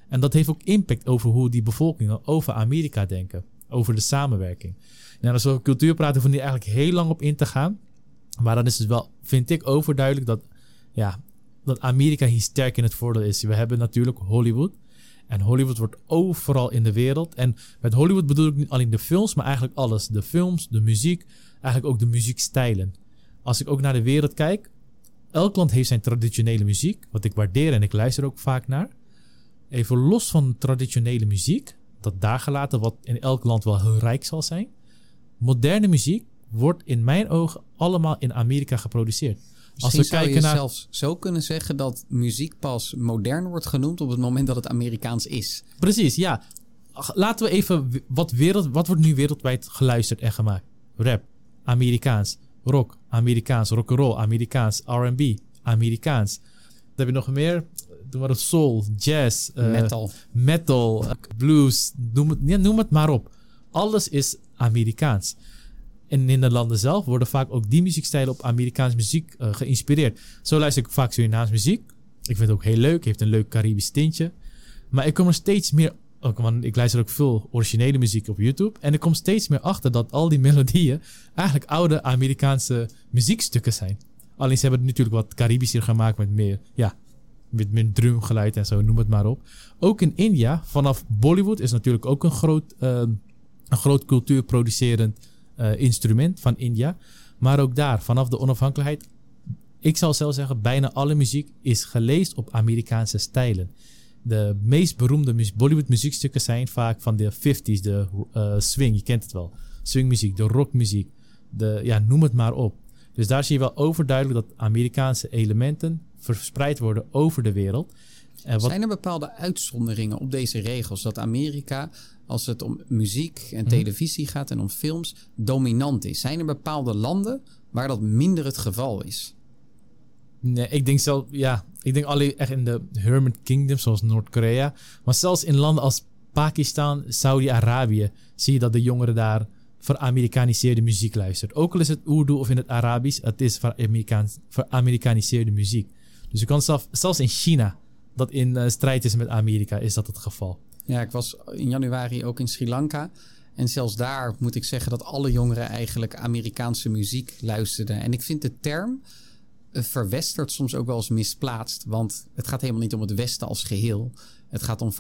En dat heeft ook impact over hoe die bevolkingen over Amerika denken. Over de samenwerking. Nou, als we over cultuur praten, hoeven we eigenlijk heel lang op in te gaan. Maar dan is het wel, vind ik, overduidelijk dat, ja, dat Amerika hier sterk in het voordeel is. We hebben natuurlijk Hollywood. En Hollywood wordt overal in de wereld. En met Hollywood bedoel ik niet alleen de films, maar eigenlijk alles. De films, de muziek, eigenlijk ook de muziekstijlen. Als ik ook naar de wereld kijk, Elk land heeft zijn traditionele muziek, wat ik waardeer en ik luister ook vaak naar. Even los van traditionele muziek, dat daar gelaten wat in elk land wel heel rijk zal zijn. Moderne muziek wordt in mijn ogen allemaal in Amerika geproduceerd. Als we zou kijken je naar... zelfs zo kunnen zeggen dat muziek pas modern wordt genoemd op het moment dat het Amerikaans is. Precies, ja. Laten we even, wat, wereld, wat wordt nu wereldwijd geluisterd en gemaakt? Rap, Amerikaans rock, Amerikaans, rock'n'roll, Amerikaans, R&B, Amerikaans. Dan heb je nog meer, maar soul, jazz, uh, metal, metal blues, noem het, noem het maar op. Alles is Amerikaans. En in de landen zelf worden vaak ook die muziekstijlen op Amerikaans muziek uh, geïnspireerd. Zo luister ik vaak Surinaams muziek. Ik vind het ook heel leuk, heeft een leuk Caribisch tintje. Maar ik kom er steeds meer ook, want ik luister ook veel originele muziek op YouTube. En ik kom steeds meer achter dat al die melodieën eigenlijk oude Amerikaanse muziekstukken zijn. Alleen ze hebben het natuurlijk wat Caribischer gemaakt met meer, ja, met meer drumgeluid en zo, noem het maar op. Ook in India, vanaf Bollywood is natuurlijk ook een groot, uh, een groot cultuurproducerend uh, instrument van India. Maar ook daar, vanaf de onafhankelijkheid, ik zal zelf zeggen, bijna alle muziek is gelezen op Amerikaanse stijlen. De meest beroemde Bollywood muziekstukken zijn vaak van de 50s, de uh, swing, je kent het wel. Swingmuziek, de rockmuziek, de, ja, noem het maar op. Dus daar zie je wel overduidelijk dat Amerikaanse elementen verspreid worden over de wereld. En wat... Zijn er bepaalde uitzonderingen op deze regels? Dat Amerika, als het om muziek en mhm. televisie gaat en om films, dominant is? Zijn er bepaalde landen waar dat minder het geval is? Nee, ik denk zelf, ja, ik denk alleen echt in de Hermit Kingdom, zoals Noord-Korea. Maar zelfs in landen als Pakistan, Saudi-Arabië, zie je dat de jongeren daar veramerikaniseerde muziek luistert. Ook al is het Urdu of in het Arabisch, het is veramerikaniseerde muziek. Dus je kan zelf, zelfs in China, dat in uh, strijd is met Amerika, is dat het geval. Ja, ik was in januari ook in Sri Lanka. En zelfs daar moet ik zeggen dat alle jongeren eigenlijk Amerikaanse muziek luisterden. En ik vind de term verwesterd soms ook wel eens misplaatst. Want het gaat helemaal niet om het Westen als geheel. Het gaat om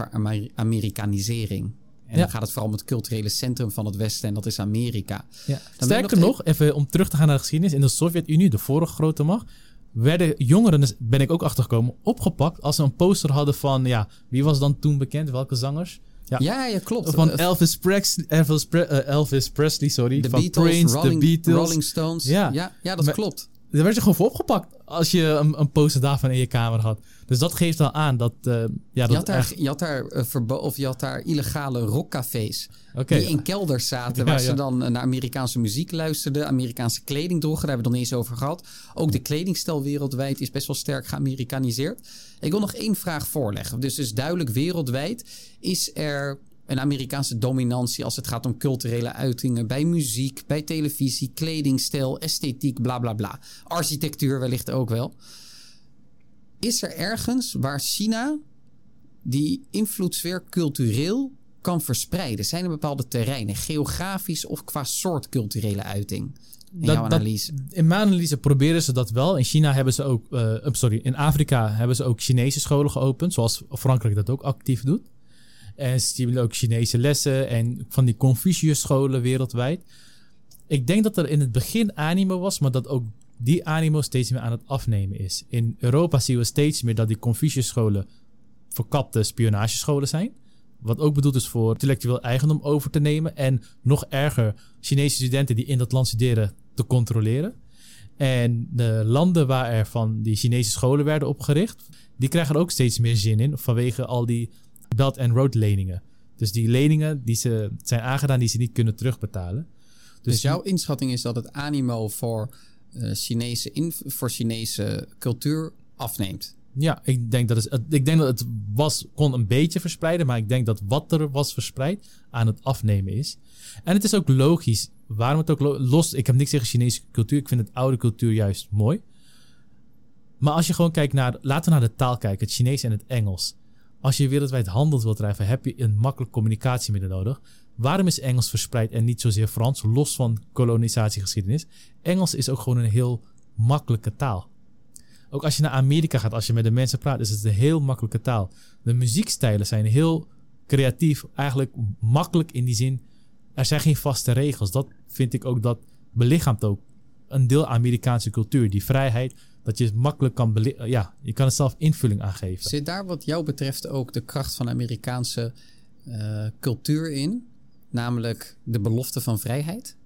Amerikanisering. En dan gaat het vooral om het culturele centrum van het Westen en dat is Amerika. Ja. Sterker nog, even om terug te gaan naar de geschiedenis. In de Sovjet-Unie, de vorige grote macht, werden jongeren, dus ben ik ook achtergekomen, opgepakt als ze een poster hadden van, ja, wie was dan toen bekend? Welke zangers? Ja, ja, ja klopt. Van eh, Elvis, Presley, Elvis, Elvis Presley, sorry. The van Beatles, Prince, Rolling, The Beatles. Rolling Stones. Ja, ja, ja dat klopt. Daar werd je gewoon voor opgepakt als je een, een poster daarvan in je kamer had. Dus dat geeft al aan dat. Uh, ja, dat je, had daar, je had daar uh, of je had daar illegale rockcafés. Okay. Die in kelders zaten. waar ze dan naar Amerikaanse muziek luisterden. Amerikaanse kleding droegen. Daar hebben we het nog eens over gehad. Ook de kledingstel wereldwijd is best wel sterk geamerikaniseerd. Ik wil nog één vraag voorleggen. Dus, dus duidelijk wereldwijd is er een Amerikaanse dominantie als het gaat om culturele uitingen bij muziek, bij televisie, kledingstijl, esthetiek, bla bla bla. Architectuur wellicht ook wel. Is er ergens waar China die invloedssfeer cultureel kan verspreiden? Zijn er bepaalde terreinen, geografisch of qua soort culturele uiting? In dat, jouw analyse? in mijn analyse proberen ze dat wel. In China hebben ze ook, uh, sorry, in Afrika hebben ze ook Chinese scholen geopend, zoals Frankrijk dat ook actief doet. En ze ook Chinese lessen en van die Confucius-scholen wereldwijd. Ik denk dat er in het begin animo was, maar dat ook die animo steeds meer aan het afnemen is. In Europa zien we steeds meer dat die Confucius-scholen verkapte spionagescholen zijn. Wat ook bedoeld is voor intellectueel eigendom over te nemen. En nog erger, Chinese studenten die in dat land studeren te controleren. En de landen waar er van die Chinese scholen werden opgericht, die krijgen er ook steeds meer zin in vanwege al die Belt and Road leningen. Dus die leningen die ze zijn aangedaan die ze niet kunnen terugbetalen. Dus, dus jouw inschatting is dat het animo voor, uh, Chinese, voor Chinese cultuur afneemt? Ja, ik denk dat het, ik denk dat het was, kon een beetje verspreiden, maar ik denk dat wat er was verspreid aan het afnemen is. En het is ook logisch, waarom het ook los, ik heb niks tegen Chinese cultuur, ik vind het oude cultuur juist mooi. Maar als je gewoon kijkt naar, laten we naar de taal kijken, het Chinees en het Engels. Als je wereldwijd handel wilt drijven, heb je een makkelijk communicatiemiddel nodig. Waarom is Engels verspreid en niet zozeer Frans, los van kolonisatiegeschiedenis? Engels is ook gewoon een heel makkelijke taal. Ook als je naar Amerika gaat, als je met de mensen praat, is het een heel makkelijke taal. De muziekstijlen zijn heel creatief, eigenlijk makkelijk in die zin. Er zijn geen vaste regels. Dat vind ik ook dat belichaamt ook een deel Amerikaanse cultuur. Die vrijheid, dat je het makkelijk kan ja, je kan het zelf invulling aangeven. Zit daar wat jou betreft ook de kracht van Amerikaanse uh, cultuur in? Namelijk de belofte van vrijheid?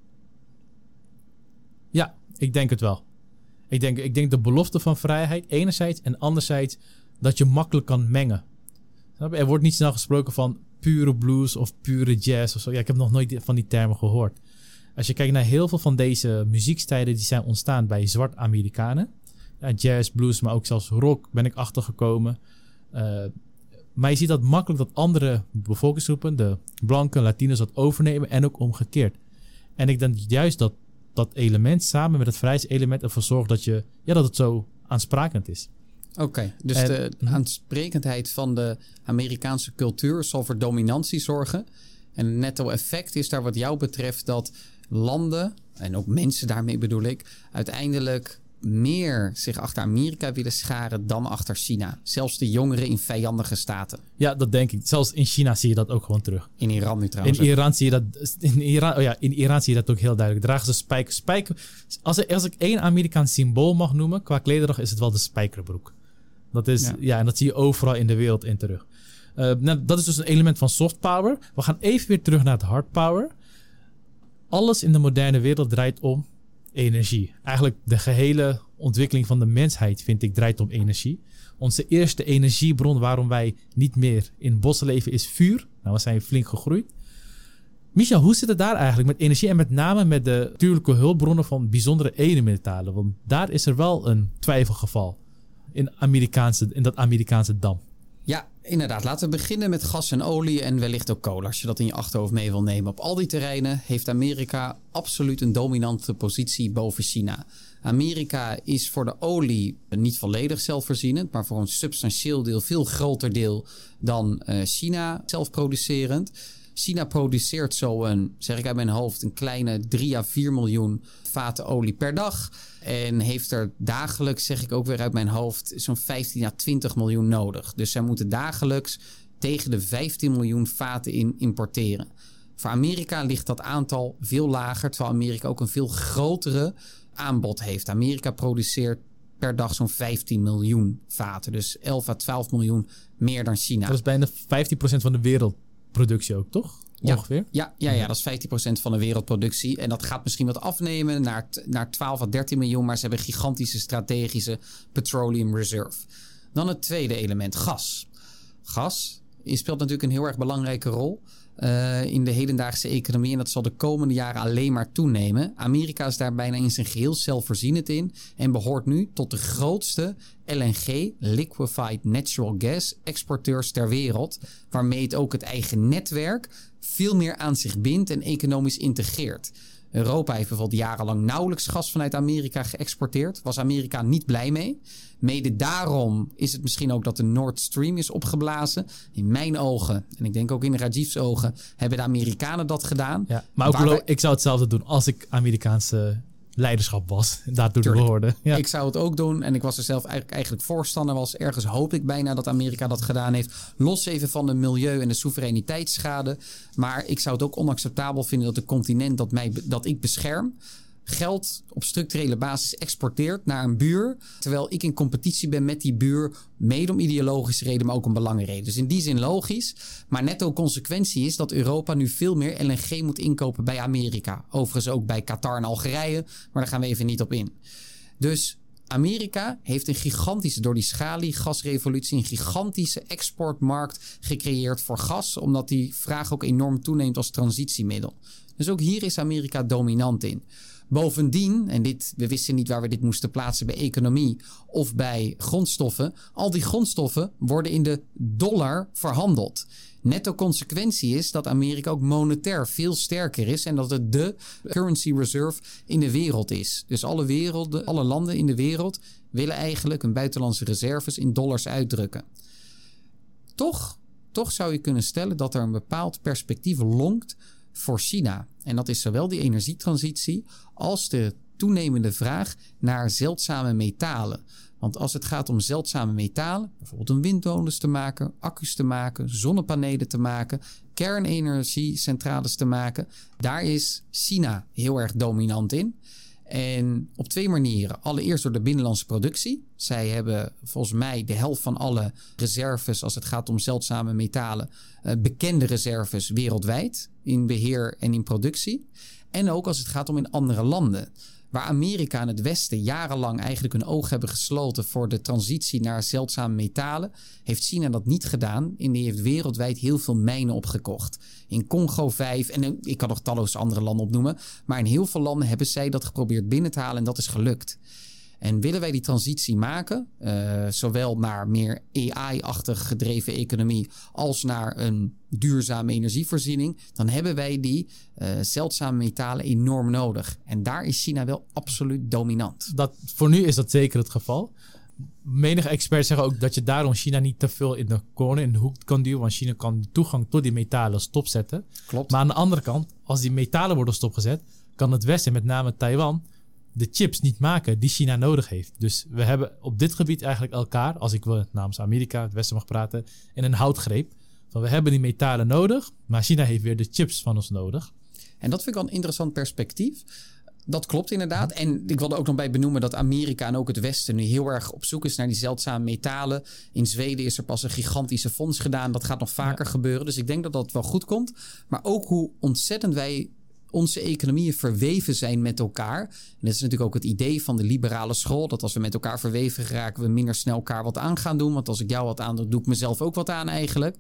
Ja, ik denk het wel. Ik denk, ik denk de belofte van vrijheid enerzijds en anderzijds dat je makkelijk kan mengen. Er wordt niet snel gesproken van pure blues of pure jazz of zo. Ja, ik heb nog nooit van die termen gehoord. Als je kijkt naar heel veel van deze muziekstijlen die zijn ontstaan bij zwart Amerikanen, ja, jazz, blues, maar ook zelfs rock ben ik achtergekomen. Uh, maar je ziet dat makkelijk dat andere bevolkingsgroepen, de blanke, Latinos, dat overnemen en ook omgekeerd. En ik denk juist dat dat element samen met het vrijheidselement ervoor zorgt dat, je, ja, dat het zo aansprakend is. Oké, dus de mhm. aansprekendheid van de Amerikaanse cultuur zal voor dominantie zorgen. En het netto effect is daar wat jou betreft dat landen, en ook mensen daarmee bedoel ik, uiteindelijk meer zich achter Amerika willen scharen dan achter China. Zelfs de jongeren in vijandige staten. Ja, dat denk ik. Zelfs in China zie je dat ook gewoon terug. In Iran nu trouwens. In Iran zie je dat. In Iran, oh ja, in Iran zie je dat ook heel duidelijk. Dragen ze spijker. spijker als, als ik één Amerikaans symbool mag noemen qua klederdracht, is het wel de spijkerbroek. Dat is, ja. en dat zie je overal in de wereld in terug. Uh, nou, dat is dus een element van soft power. We gaan even weer terug naar het hard power. Alles in de moderne wereld draait om energie. Eigenlijk de gehele ontwikkeling van de mensheid, vind ik, draait om energie. Onze eerste energiebron waarom wij niet meer in bossen leven is vuur. Nou, we zijn flink gegroeid. Michel, hoe zit het daar eigenlijk met energie en met name met de natuurlijke hulpbronnen van bijzondere edelmetalen? Want daar is er wel een twijfelgeval in, Amerikaanse, in dat Amerikaanse dam. Inderdaad. Laten we beginnen met gas en olie en wellicht ook kolen, als je dat in je achterhoofd mee wil nemen. Op al die terreinen heeft Amerika absoluut een dominante positie boven China. Amerika is voor de olie niet volledig zelfvoorzienend, maar voor een substantieel deel, veel groter deel dan uh, China zelfproducerend. China produceert zo een, zeg ik uit mijn hoofd, een kleine 3 à 4 miljoen vaten olie per dag. En heeft er dagelijks, zeg ik ook weer uit mijn hoofd, zo'n 15 à 20 miljoen nodig. Dus zij moeten dagelijks tegen de 15 miljoen vaten in importeren. Voor Amerika ligt dat aantal veel lager, terwijl Amerika ook een veel grotere aanbod heeft. Amerika produceert per dag zo'n 15 miljoen vaten. Dus 11 à 12 miljoen meer dan China. Dat is bijna 15% van de wereldproductie ook, toch? Ja, Ongeveer? Ja, ja, ja, dat is 15% van de wereldproductie. En dat gaat misschien wat afnemen naar, naar 12 à 13 miljoen. Maar ze hebben gigantische strategische petroleum reserve. Dan het tweede element, gas. Gas speelt natuurlijk een heel erg belangrijke rol. Uh, in de hedendaagse economie. En dat zal de komende jaren alleen maar toenemen. Amerika is daar bijna in zijn geheel zelfvoorzienend in. En behoort nu tot de grootste LNG, Liquefied Natural Gas, exporteurs ter wereld. Waarmee het ook het eigen netwerk veel meer aan zich bindt en economisch integreert. Europa heeft bijvoorbeeld jarenlang nauwelijks gas vanuit Amerika geëxporteerd. Was Amerika niet blij mee. Mede daarom is het misschien ook dat de Nord Stream is opgeblazen. In mijn ogen, en ik denk ook in Rajiv's ogen, hebben de Amerikanen dat gedaan. Ja, maar ook ik zou hetzelfde doen als ik Amerikaanse leiderschap was. Daartoe te behoorde. Ja. Ik zou het ook doen. En ik was er zelf eigenlijk, eigenlijk voorstander. Was ergens hoop ik bijna dat Amerika dat gedaan heeft. Los even van de milieu- en de soevereiniteitsschade. Maar ik zou het ook onacceptabel vinden dat de continent dat, mij, dat ik bescherm geld op structurele basis exporteert naar een buur. Terwijl ik in competitie ben met die buur. Mede om ideologische reden, maar ook om belangenreden. Dus in die zin logisch. Maar netto consequentie is dat Europa nu veel meer LNG moet inkopen bij Amerika. Overigens ook bij Qatar en Algerije. Maar daar gaan we even niet op in. Dus Amerika heeft een gigantische, door die schaliegasrevolutie, een gigantische exportmarkt gecreëerd voor gas, omdat die vraag ook enorm toeneemt als transitiemiddel. Dus ook hier is Amerika dominant in. Bovendien, en dit, we wisten niet waar we dit moesten plaatsen bij economie of bij grondstoffen. Al die grondstoffen worden in de dollar verhandeld. Netto consequentie is dat Amerika ook monetair veel sterker is en dat het de currency reserve in de wereld is. Dus alle, werelden, alle landen in de wereld willen eigenlijk hun buitenlandse reserves in dollars uitdrukken. Toch, toch zou je kunnen stellen dat er een bepaald perspectief lonkt voor China. En dat is zowel die energietransitie als de toenemende vraag naar zeldzame metalen. Want als het gaat om zeldzame metalen, bijvoorbeeld om windmolens te maken, accu's te maken, zonnepanelen te maken, kernenergiecentrales te maken, daar is China heel erg dominant in. En op twee manieren. Allereerst door de binnenlandse productie. Zij hebben volgens mij de helft van alle reserves als het gaat om zeldzame metalen. Eh, bekende reserves wereldwijd in beheer en in productie. En ook als het gaat om in andere landen. Waar Amerika en het Westen jarenlang eigenlijk hun oog hebben gesloten voor de transitie naar zeldzame metalen, heeft China dat niet gedaan en die heeft wereldwijd heel veel mijnen opgekocht. In Congo vijf en ik kan nog talloze andere landen opnoemen, maar in heel veel landen hebben zij dat geprobeerd binnen te halen en dat is gelukt. En willen wij die transitie maken, uh, zowel naar meer AI-achtig gedreven economie als naar een duurzame energievoorziening, dan hebben wij die uh, zeldzame metalen enorm nodig. En daar is China wel absoluut dominant. Dat, voor nu is dat zeker het geval. Menige experts zeggen ook dat je daarom China niet te veel in de corner, in de hoek kan duwen. Want China kan toegang tot die metalen stopzetten. Klopt. Maar aan de andere kant, als die metalen worden stopgezet, kan het Westen, met name Taiwan, de chips niet maken die China nodig heeft. Dus we hebben op dit gebied eigenlijk elkaar, als ik wil namens Amerika, het Westen mag praten, in een houtgreep. Van we hebben die metalen nodig, maar China heeft weer de chips van ons nodig. En dat vind ik wel een interessant perspectief. Dat klopt inderdaad. En ik wilde ook nog bij benoemen dat Amerika en ook het Westen nu heel erg op zoek is naar die zeldzame metalen. In Zweden is er pas een gigantische fonds gedaan. Dat gaat nog vaker gebeuren. Dus ik denk dat dat wel goed komt. Maar ook hoe ontzettend wij onze economieën verweven zijn met elkaar. En dat is natuurlijk ook het idee van de liberale school. Dat als we met elkaar verweven geraken, we minder snel elkaar wat aan gaan doen. Want als ik jou wat aan doe, doe ik mezelf ook wat aan eigenlijk.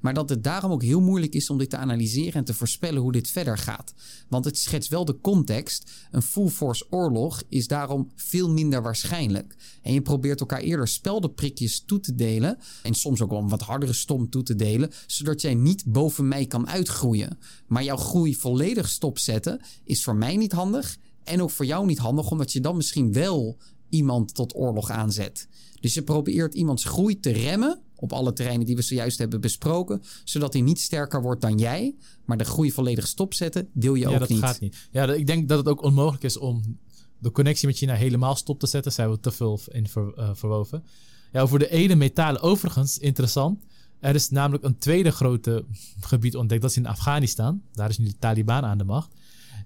Maar dat het daarom ook heel moeilijk is om dit te analyseren en te voorspellen hoe dit verder gaat. Want het schetst wel de context. Een full force oorlog is daarom veel minder waarschijnlijk. En je probeert elkaar eerder speldenprikjes toe te delen. En soms ook wel een wat hardere stom toe te delen. Zodat jij niet boven mij kan uitgroeien. Maar jouw groei volledig stopzetten is voor mij niet handig. En ook voor jou niet handig, omdat je dan misschien wel iemand tot oorlog aanzet. Dus je probeert iemands groei te remmen op alle terreinen die we zojuist hebben besproken, zodat hij niet sterker wordt dan jij, maar de groei volledig stopzetten, deel je ja, ook dat niet. gaat niet. Ja, ik denk dat het ook onmogelijk is om de connectie met China helemaal stop te zetten. Zijn we te veel in ver, uh, verwoven. Ja, over de ene metalen overigens interessant. Er is namelijk een tweede grote gebied ontdekt. Dat is in Afghanistan. Daar is nu de Taliban aan de macht.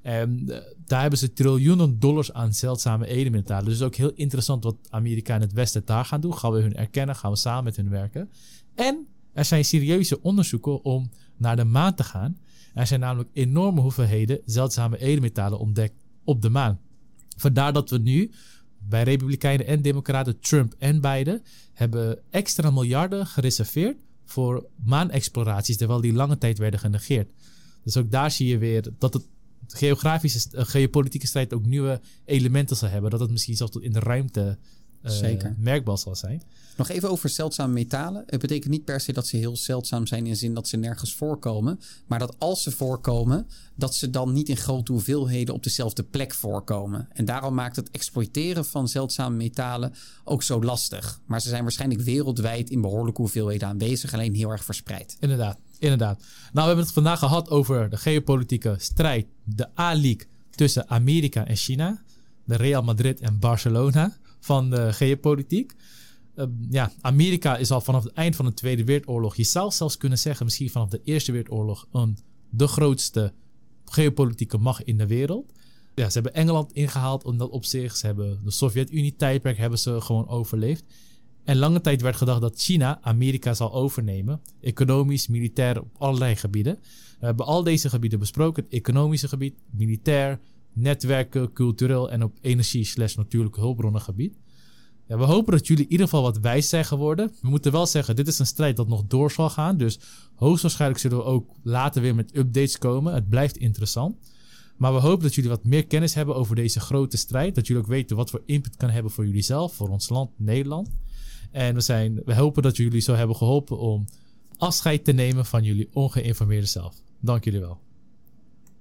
En uh, daar hebben ze triljoenen dollars aan zeldzame edelmetalen. Dus het is ook heel interessant wat Amerika en het Westen daar gaan doen. Gaan we hun erkennen? Gaan we samen met hun werken? En er zijn serieuze onderzoeken om naar de maan te gaan. Er zijn namelijk enorme hoeveelheden zeldzame edelmetalen ontdekt op de maan. Vandaar dat we nu bij Republikeinen en Democraten, Trump en Biden, hebben extra miljarden gereserveerd voor maanexploraties, terwijl die lange tijd werden genegeerd. Dus ook daar zie je weer dat het geografische, uh, geopolitieke strijd ook nieuwe elementen zal hebben. Dat het misschien zelfs tot in de ruimte uh, Zeker. merkbaar zal zijn. Nog even over zeldzame metalen. Het betekent niet per se dat ze heel zeldzaam zijn in de zin dat ze nergens voorkomen. Maar dat als ze voorkomen, dat ze dan niet in grote hoeveelheden op dezelfde plek voorkomen. En daarom maakt het exploiteren van zeldzame metalen ook zo lastig. Maar ze zijn waarschijnlijk wereldwijd in behoorlijke hoeveelheden aanwezig, alleen heel erg verspreid. Inderdaad, inderdaad. Nou, we hebben het vandaag gehad over de geopolitieke strijd, de A-League tussen Amerika en China. De Real Madrid en Barcelona van de geopolitiek. Uh, ja, Amerika is al vanaf het eind van de Tweede Wereldoorlog, je zou zelfs kunnen zeggen, misschien vanaf de Eerste Wereldoorlog, een, de grootste geopolitieke macht in de wereld. Ja, ze hebben Engeland ingehaald om dat op zich. Ze hebben de Sovjet-Unie-tijdperk hebben ze gewoon overleefd. En lange tijd werd gedacht dat China Amerika zal overnemen. Economisch, militair, op allerlei gebieden. We hebben al deze gebieden besproken. Het economische gebied, militair, netwerken, cultureel en op energie slash natuurlijke hulpbronnen gebied. Ja, we hopen dat jullie in ieder geval wat wijs zijn geworden. We moeten wel zeggen, dit is een strijd dat nog door zal gaan. Dus hoogstwaarschijnlijk zullen we ook later weer met updates komen. Het blijft interessant. Maar we hopen dat jullie wat meer kennis hebben over deze grote strijd. Dat jullie ook weten wat voor input kan hebben voor jullie zelf, voor ons land, Nederland. En we, zijn, we hopen dat jullie zo hebben geholpen om afscheid te nemen van jullie ongeïnformeerde zelf. Dank jullie wel.